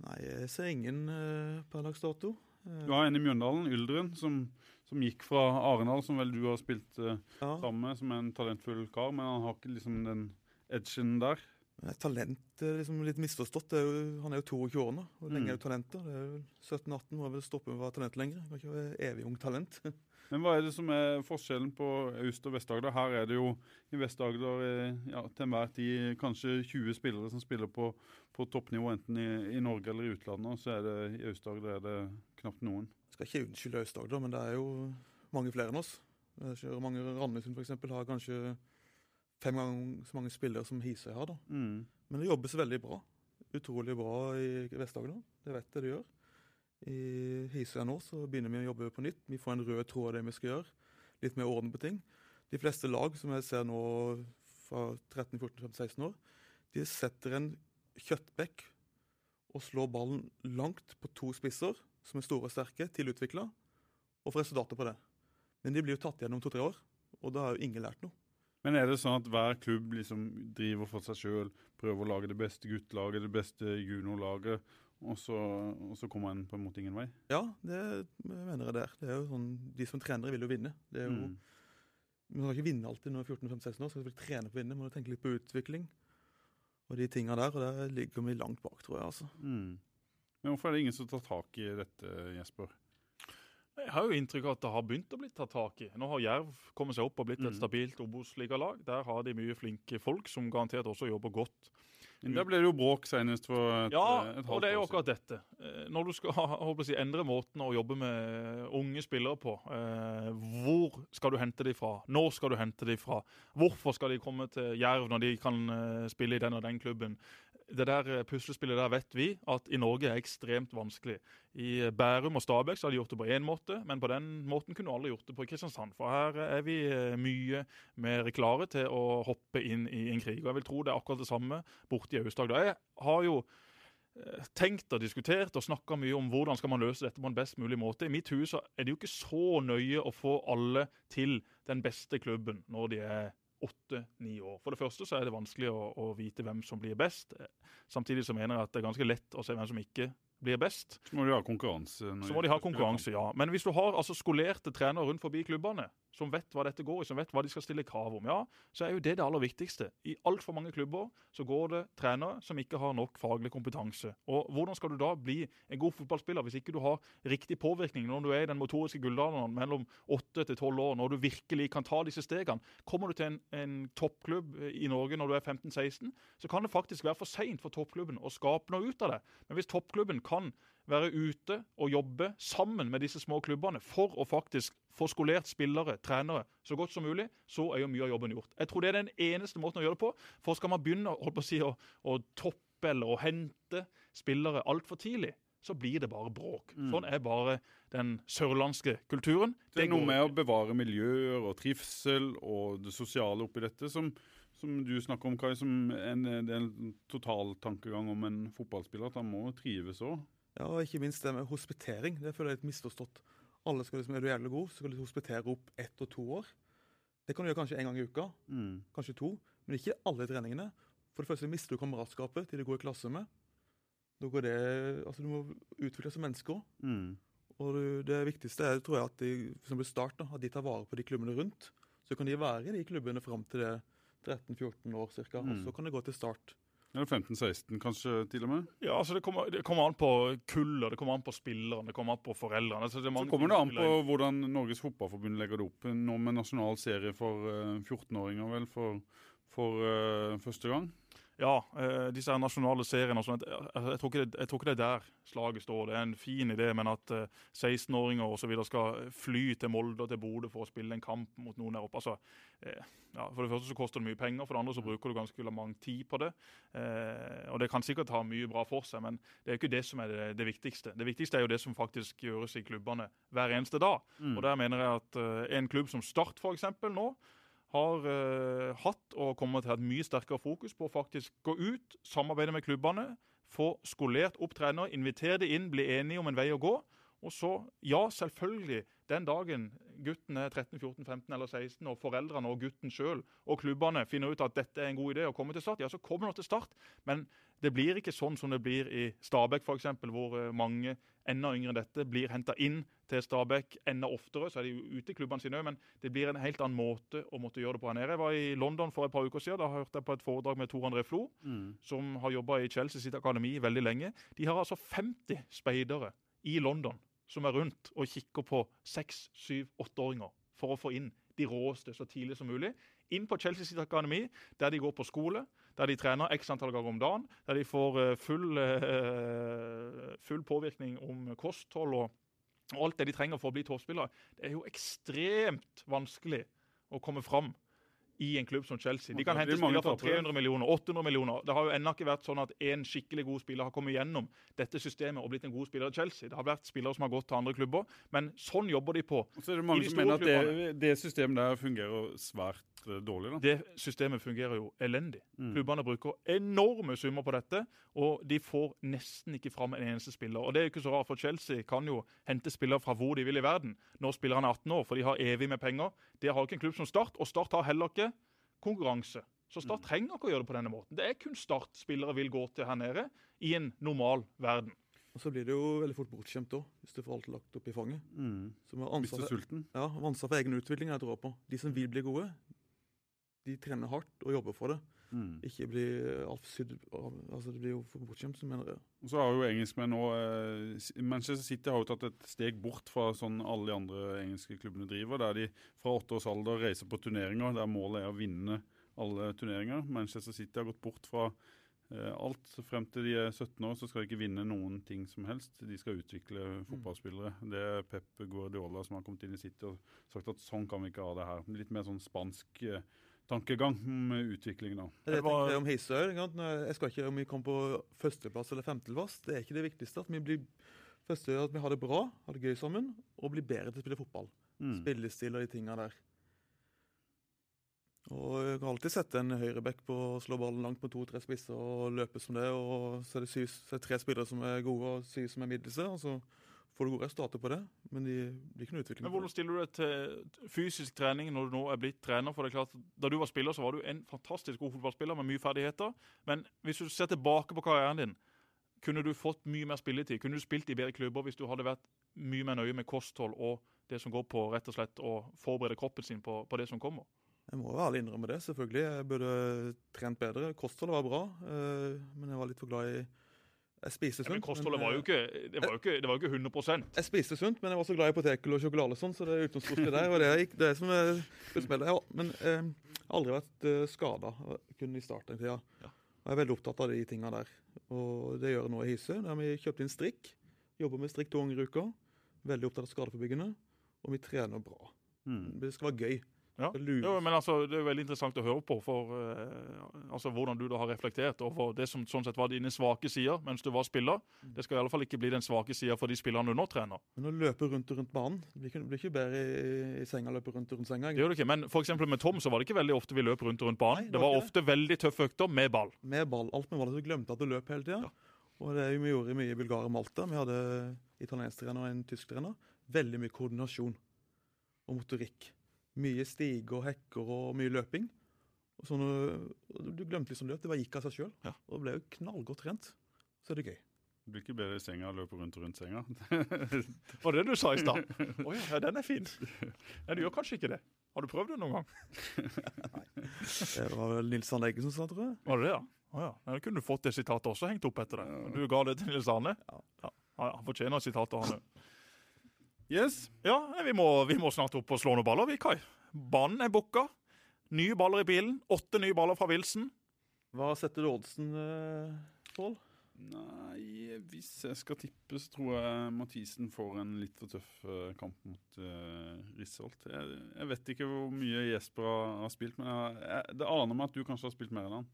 Nei, jeg ser ingen eh, per dags dato. Eh, Du har en i Mjøndalen, Yldren, som, som gikk fra Arendal, som vel du har spilt uh, ja. sammen med, som er en talentfull kar, men han har ikke liksom den edgen der. Men et talent er liksom litt misforstått. Er jo, han er jo 22 år nå. Hvor lenge Mm. er jo 17-18, må jeg vel stoppe med å være talent lenger. Kan ikke være evig ung talent. Men hva er det som er forskjellen på Øst- og Vest-Agder? Her er det jo i Vest-Agder eh, ja, til enhver tid kanskje 20 spillere som spiller på, på toppnivå, enten i, i Norge eller i utlandet. Og så er det i Aust-Agder er det knapt noen. Jeg skal ikke unnskylde Aust-Agder, men det er jo mange flere enn oss. Jeg mange Randesund f.eks. har kanskje fem ganger så mange spillere som Hisøy har. da. Mm. Men det jobbes veldig bra. Utrolig bra i Vest-Agder. Det vet jeg det gjør. I Hisøy nå så begynner vi å jobbe på nytt. Vi får en rød tråd av det vi skal gjøre. Litt mer orden på ting. De fleste lag som jeg ser nå fra 13, 14, 15, 16 år, de setter en kjøttbekk og slår ballen langt på to spisser, som er store og sterke, tilutvikla, og får resultater på det. Men de blir jo tatt igjennom to-tre år, og da har jo ingen lært noe. Men er det sånn at hver klubb liksom driver for seg sjøl, prøver å lage det beste guttelaget, det beste juniorlaget, og så, og så kommer en på en måte ingen vei? Ja, det mener jeg det er. Det er jo sånn, De som trenere vil jo vinne. Det er jo, Mm. Man skal ikke vinne alltid når man er 14-15-16 år, så du vil trene på å vinne. Man må tenke litt på utvikling og de tinga der. Og der ligger vi langt bak, tror jeg. altså. Mm. Men hvorfor er det ingen som tar tak i dette, Jesper? Jeg har jo inntrykk av at det har begynt å bli tatt tak i. Nå har Jerv kommet seg opp og blitt et Mm. stabilt Obos-ligalag. Der har de mye flinke folk som garantert også jobber godt. Men Der ble det jo bråk senest for et, Ja, et halvt og det er jo akkurat dette. Eh, Når du skal håper jeg endre måten å jobbe med unge spillere på, eh, hvor skal du hente de fra? Når skal du hente de fra? Hvorfor skal de komme til Jerv når de kan eh, spille i den og den klubben? Det der eh, puslespillet der vet vi at i Norge er ekstremt vanskelig. I eh, Bærum og Stabæk så har de gjort det på én måte, men på den måten kunne aldri gjort det på Kristiansand. For her er vi eh, mye mer klare til å hoppe inn i en krig. Og jeg vil tro det er akkurat det samme borte i Aust-Agder. Jeg har jo eh, tenkt og diskutert og snakka mye om hvordan skal man løse dette på en best mulig måte. I mitt hus er det jo ikke så nøye å få alle til den beste klubben når de er åtte-ni år. For det første så er det vanskelig å, å vite hvem som blir best. Samtidig så mener jeg at det er ganske lett å se hvem som ikke blir best. Så må de ha konkurranse. Så må de ha konkurranse, ja. Men hvis du har altså skolerte trenere rundt forbi klubbene, som vet hva dette går i, som vet hva de skal stille krav om, ja, så er jo det det aller viktigste. I altfor mange klubber så går det trenere som ikke har nok faglig kompetanse. Og hvordan skal du da bli en god fotballspiller hvis ikke du har riktig påvirkning når du er i den motoriske gullalderen mellom 8 til 12 år, når du virkelig kan ta disse stegene? Kommer du til en, en toppklubb i Norge når du er 15-16, så kan det faktisk være for seint for toppklubben å skape noe ut av det. Men hvis toppklubben kan være ute og jobbe sammen med disse små klubbene for å faktisk få skolert spillere, trenere, så godt som mulig, så er jo mye av jobben gjort. Jeg tror det er den eneste måten å gjøre det på. For skal man begynne å, si, å, å toppe eller å hente spillere altfor tidlig, så blir det bare bråk. Sånn er bare den sørlandske kulturen. Mm. Det er noe med å bevare miljøer og trivsel og det sosiale oppi dette som, som du snakker om, Kai, som en, en total tankegang om en fotballspiller. At han må trives òg. Ja, og ikke minst det med hospitering. Det føler jeg er litt misforstått. Alle skal liksom, Er du jævlig god, så skal du hospitere opp ett og to år. Det kan du gjøre kanskje en gang i uka, Mm. kanskje to, men ikke alle treningene. For det første mister du kameratskapet til de går i klasse med. Da går det, altså Du må utvikle deg som menneske òg. Mm. Og du- det viktigste er tror jeg at de som blir start, da, at de tar vare på de klubbene rundt. Så kan de være i de klubbene fram til det 13-14 år ca. Og Mm. så kan det gå til start. Eller 15-16 kanskje til og med. Ja, altså det kommer, det kommer an på kullet, det kommer an på spillerne, det kommer an på foreldrene. Så, det Så kommer det an på hvordan Norges Fotballforbund legger det opp. Nå med nasjonal serie for eh, 14-åringer, vel, for, for uh, første gang. Ja, eh, disse nasjonale seriene og sånt. Jeg, jeg, tror ikke det, er der slaget står. Det er en fin idé, men at eh, 16-åringer og så videre skal fly til Molde og til Bodø for å spille en kamp mot noen der oppe. Altså, eh, ja, for det første så koster det mye penger, for det andre så bruker du ganske lang tid på det. Eh, og det kan sikkert ha mye bra for seg, men det er ikke det som er det, det viktigste. Det viktigste er jo det som faktisk gjøres i klubbene hver eneste dag. Mm. Og der mener jeg at eh, en klubb som Start eksempel nå, har eh, hatt og kommer til å ha et mye sterkere fokus på å faktisk gå ut, samarbeide med klubbene, få skolert opp trenere, invitere dem inn, bli enige om en vei å gå. Og så, ja, selvfølgelig, den dagen gutten er 13, 14, 15 eller 16, og foreldrene og gutten sjøl og klubbene finner ut at dette er en god idé å komme til start, ja, så kommer de til start. Men det blir ikke sånn som det blir i Stabæk, f.eks., hvor eh, mange enda yngre enn dette blir henta inn til Stabæk enda oftere. Så er de jo ute i klubbene sine òg, men det blir en helt annen måte å måtte gjøre det på her nede. Jeg var i London for et par uker siden. Da hørte jeg på et foredrag med Tor André Flo, Mm. som har jobba i Chelsea sitt akademi veldig lenge. De har altså 50 speidere i London som er rundt og kikker på 6-, 7-, 8-åringer for å få inn de råeste så tidlig som mulig. Inn på Chelsea sitt akademi, der de går på skole, der de trener x antall ganger om dagen, der de får eh, full, eh, full påvirkning om kosthold og, og alt det de trenger for å bli toppspillere. Det er jo ekstremt vanskelig å komme fram i en klubb som Chelsea. De kan hente spillere for 300 millioner, 800 millioner. Det har jo ennå ikke vært sånn at en skikkelig god spiller har kommet gjennom dette systemet og blitt en god spiller i Chelsea. Det har vært spillere som har gått til andre klubber, men sånn jobber de på. Og så er det mange de som mener at det, det systemet der fungerer svært dårlig. da. Det systemet fungerer jo elendig. Mm. Klubbene bruker enorme summer på dette, og de får nesten ikke fram en eneste spiller. Og Det er jo ikke så rart, for Chelsea kan jo hente spillere fra hvor de vil i verden når spillerne er 18 år, for de har evig med penger. Det har ikke en klubb som Start, og Start har heller ikke konkurranse. Så Start Mm. trenger ikke å gjøre det på denne måten. Det er kun Start spillere vil gå til her nede i en normal verden. Og så blir det jo veldig fort bortskjemt òg, hvis du får alt lagt opp i fanget. Mm. Ansvar Mister for, sulten. ja, ansvar for egen utvikling er jeg tror på. De som vil bli gode, de trener hardt og jobber for det. Mm. Ikke bli altfor sydd Altså, det blir jo for bortskjemt, mener jeg. Og så har jo engelskmenn nå eh, Manchester City har jo tatt et steg bort fra sånn alle de andre engelske klubbene driver, der de fra åtte års alder reiser på turneringer der målet er å vinne alle turneringer. Manchester City har gått bort fra eh, alt. Frem til de er 17 år så skal de ikke vinne noen ting som helst. De skal utvikle fotballspillere. Det er Pep Guardiola som har kommet inn i City og sagt at sånn kan vi ikke ha det her. Litt mer sånn spansk eh, tankegang med utvikling da. Det, jeg jeg om Hisøy. Jeg skal ikke om vi kommer på førsteplass eller femteplass. Det er ikke det viktigste. At vi blir første at vi har det bra, har det gøy sammen, og blir bedre til å spille fotball. Mm. Spillestil og de tinga der. Og Jeg har alltid sett en høyreback på å slå ballen langt med to-tre spisser og løpe som det. og Så er det, syv, så er det tre spillere som er gode og syv som er middelse. og Så får du gode resultater på det, men de blir ikke noe utvikling. Men Hvordan stiller du deg til fysisk trening når du nå er blitt trener? For det er klart, Da du var spiller, så var du en fantastisk god fotballspiller med mye ferdigheter. Men hvis du ser tilbake på karrieren din, kunne du fått mye mer spilletid? Kunne du spilt i bedre klubber hvis du hadde vært mye mer nøye med kosthold og det som går på rett og slett å forberede kroppen sin på, på det som kommer? Jeg må ærlig innrømme det, selvfølgelig. Jeg burde trent bedre. Kostholdet var bra, eh, men jeg var litt for glad i Jeg spiste Ja, men kostholdet var jo eh, ikke, det var jo ikke, det var jo ikke 100 Jeg spiste sunt, men jeg var så glad i potetgull og sjokolade og sånn, så det utenomsportslig der. Og det er ikke- det som er skuespiller. Ja, men eh, jeg har aldri vært uh, skada, kun i starten. Ja. Og jeg er veldig opptatt av de tinga der. Og det gjør jeg nå i Hisøy. Der har vi kjøpt inn strikk. Jobber med strikk to ganger i uka. Veldig opptatt av skadeforebyggende. Og vi trener bra. Mm. Det skal være gøy. Ja. Jo, men altså, Det er jo veldig interessant å høre på for uh, altså hvordan du da har reflektert over det som sånn sett var dine svake sider mens du var spiller. Det skal i alle fall ikke bli den svake sida for de spillerne du nå trener. Men å løpe rundt og rundt banen Det blir ikke, blir ikke bedre i, i senga å løpe rundt og rundt senga. Det gjør det ikke, Men for med Tom så var det ikke veldig ofte vi løp rundt og rundt banen. Nei, det det var ofte det. veldig tøffe økter med ball. Med ball. Alt med ball. Du glemte at du løp hele tida. Og det vi gjorde mye i Bulgaria og Malta. Vi hadde italiensk trener og en tysk trener. Veldig mye koordinasjon og motorikk. Mye stiger og hekker og mye løping. Og så du glemte liksom løp. Det bare gikk av seg sjøl. Ja. Og det ble jo knallgodt trent. Så er det gøy. Du blir ikke bedre i senga å løpe rundt og rundt senga. Var det det du sa i stad? Å oh, ja, den er fin. Nei, du gjør kanskje ikke det. Har du prøvd det noen gang? Det var vel Nils Arne Eggen som sa, tror jeg. Var det det, ja? Å ja. Nei, Da kunne du fått det sitatet også hengt opp etter det. Du ga det til Nils Arne? Ja. Ja, ja, Han fortjener sitatet, han òg. Yes. Ja, vi må, vi må snart opp og slå noen baller, vi, Kai. Banen er booka. Nye baller i bilen. Åtte nye baller fra Wilson. Hva setter du oddsen, eh, Pål? Nei, hvis jeg skal tippe, så tror jeg Mathisen får en litt for tøff eh, kamp mot uh, Risholt. Jeg, jeg vet ikke hvor mye Jesper har, har spilt, men jeg, jeg, det aner meg at du kanskje har spilt mer enn han.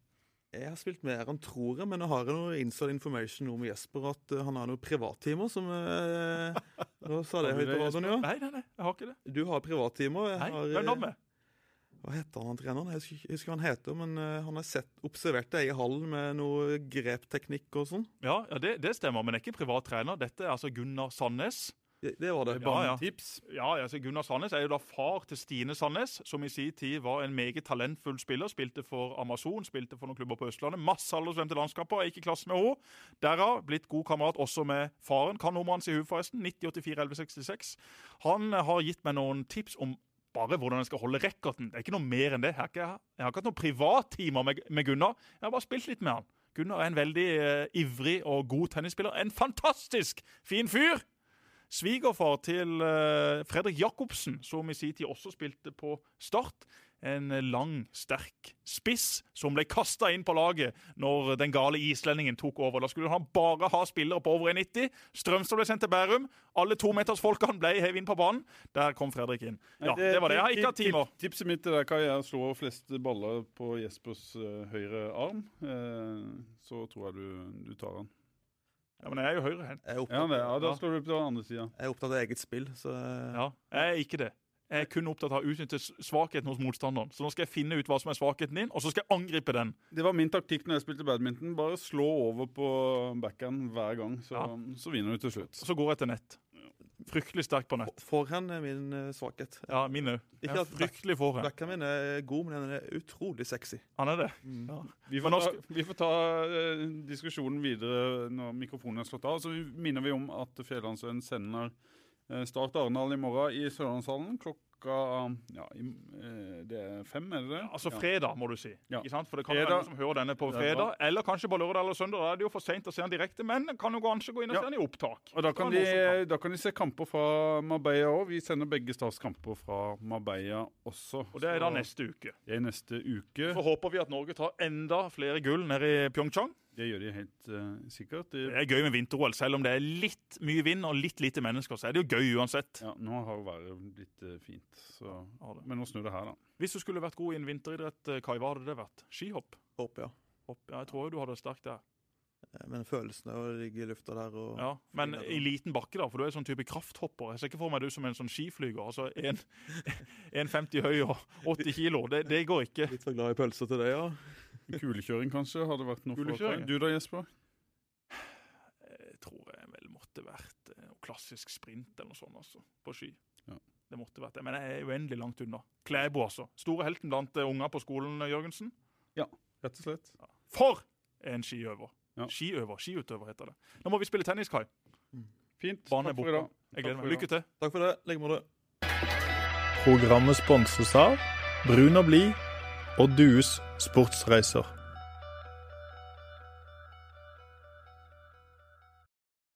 Jeg har spilt mer enn tror jeg, men jeg har noe inside information om Jesper. At eh, han har noen privattimer som uh, Nå sa det høyt på radioen, ja. Nei, nei, nei, jeg har ikke det. Du har privattimer. Jeg Nei, har, Hvem er eh. Hva heter han treneren? Jeg husker, jeg husker hva han heter, men eh, han har sett, observert deg i hallen med noe grepteknikk og sånn. Ja, ja det, det stemmer, men jeg er ikke privat trener. Dette er altså Gunnar Sandnes. Det, var det. Ja, ja. Ja, altså Gunnar Sandnes er jo da far til Stine Sandnes, som i sin tid var en meget talentfull spiller. Spilte for Amazon, spilte for noen klubber på Østlandet. Masse aldersvendte landskaper, gikk i klasse med henne. Derav blitt god kamerat også med faren. Kan nummeret hans i huet, forresten. 9084 1166. Han har gitt meg noen tips om bare hvordan jeg skal holde racketen. Det er ikke noe mer enn det. Jeg har ikke, jeg har ikke hatt noen privattimer med, med Gunnar. Jeg har bare spilt litt med han. Gunnar er en veldig eh, ivrig og god tennisspiller. En fantastisk fin fyr! Svigerfar til eh, Fredrik Jacobsen, som i sin tid også spilte på Start. En lang, sterk spiss som ble kasta inn på laget når den gale islendingen tok over. Da skulle han bare ha spillere på over 1,90. Strømstad ble sendt til Bærum. Alle tometersfolkene ble hevet inn på banen. Der kom Fredrik inn. Ja, det var det. Jeg har ikke hatt timer. Tip, tipset mitt til deg Kai, er å slå flest baller på Jespers eh, høyre arm. Eh, så tror jeg du, du tar han. Ja, men jeg er jo høyrehendt. Jeg er Ja, men, ja, da Ja. slår du på den andre sida. jeg er opptatt av eget spill, så eh, Ja, jeg er ikke det. Jeg er kun opptatt av å utnytte s- svakheten hos motstanderen. Så nå skal jeg finne ut hva som er svakheten din, og så skal jeg angripe den. Det var min taktikk når jeg spilte badminton. Bare slå over på backhand hver gang, så, Ja. så vinner du til slutt. Så går jeg til nett. Fryktelig sterk på nett. Forhånd er min eh, svakhet. Ja, min òg. Ikke at Fryktelig forhånd. Backhand min er god, men den er utrolig sexy. Han er det. Mm. Vi får ta, vi får ta eh, diskusjonen videre når mikrofonen er slått av. Så minner vi om at Fjellandsøen sender eh, Start Arendal i morgen i Sørlandshallen klokka klokka ja, eh, Det er fem, er det det? Altså fredag, må du si. Ja. Ikke sant? For det kan Fredag. være noen som hører denne på fredag, eller kanskje på lørdag eller søndag. Da er det jo for seint å se den direkte, men kan jo kanskje gå inn og se den i opptak. Og da kan, de, da kan de se kamper fra Marbella òg. Vi sender begge statskamper fra Marbella også. Og det er da neste uke. Det er neste uke. Så håper vi at Norge tar enda flere gull nede i Pyeongchang. Det gjør de helt uh, sikkert. Det Det, er gøy med vinter-OL. Selv om det er litt mye vind og litt lite mennesker, så er det jo gøy uansett. ja, nå har jo været blitt uh, fint, så. Ja, det. men nå snur det her, da. Hvis du skulle vært god i en vinteridrett, eh, Kai, hva hadde det vært? Skihopp? Hopp, ja. Hopp. Ja, jeg tror jo du hadde det sterkt der. Eh, Men følelsen av å ligge i lufta der og Ja, Men i liten bakke, da, for du er sånn type krafthopper. Jeg ser ikke for meg du som en sånn skiflyger. altså 1,50 høy og 80 kilo. Det, det går ikke. Litt for glad i pølser til det, ja. Kulekjøring kanskje hadde vært noe for. Du da, Jesper? Jeg tror jeg vel måtte vært eh, noe klassisk sprint eller noe sånt altså, på ski. Ja. Det måtte vært det. Men jeg er uendelig langt unna. Klæbo, altså. Store helten blant eh, unger på skolen, Jørgensen. Ja, Rett og slett. For en skiøver! Ja. Skiøver, skiutøver heter det. Nå må vi spille tennis, Kai. Fint. Banen Takk for i dag. Jeg gleder meg. Lykke til. Takk for det. Legg med måte. Programmet sponses av Brun og blid og Dues sportsreiser.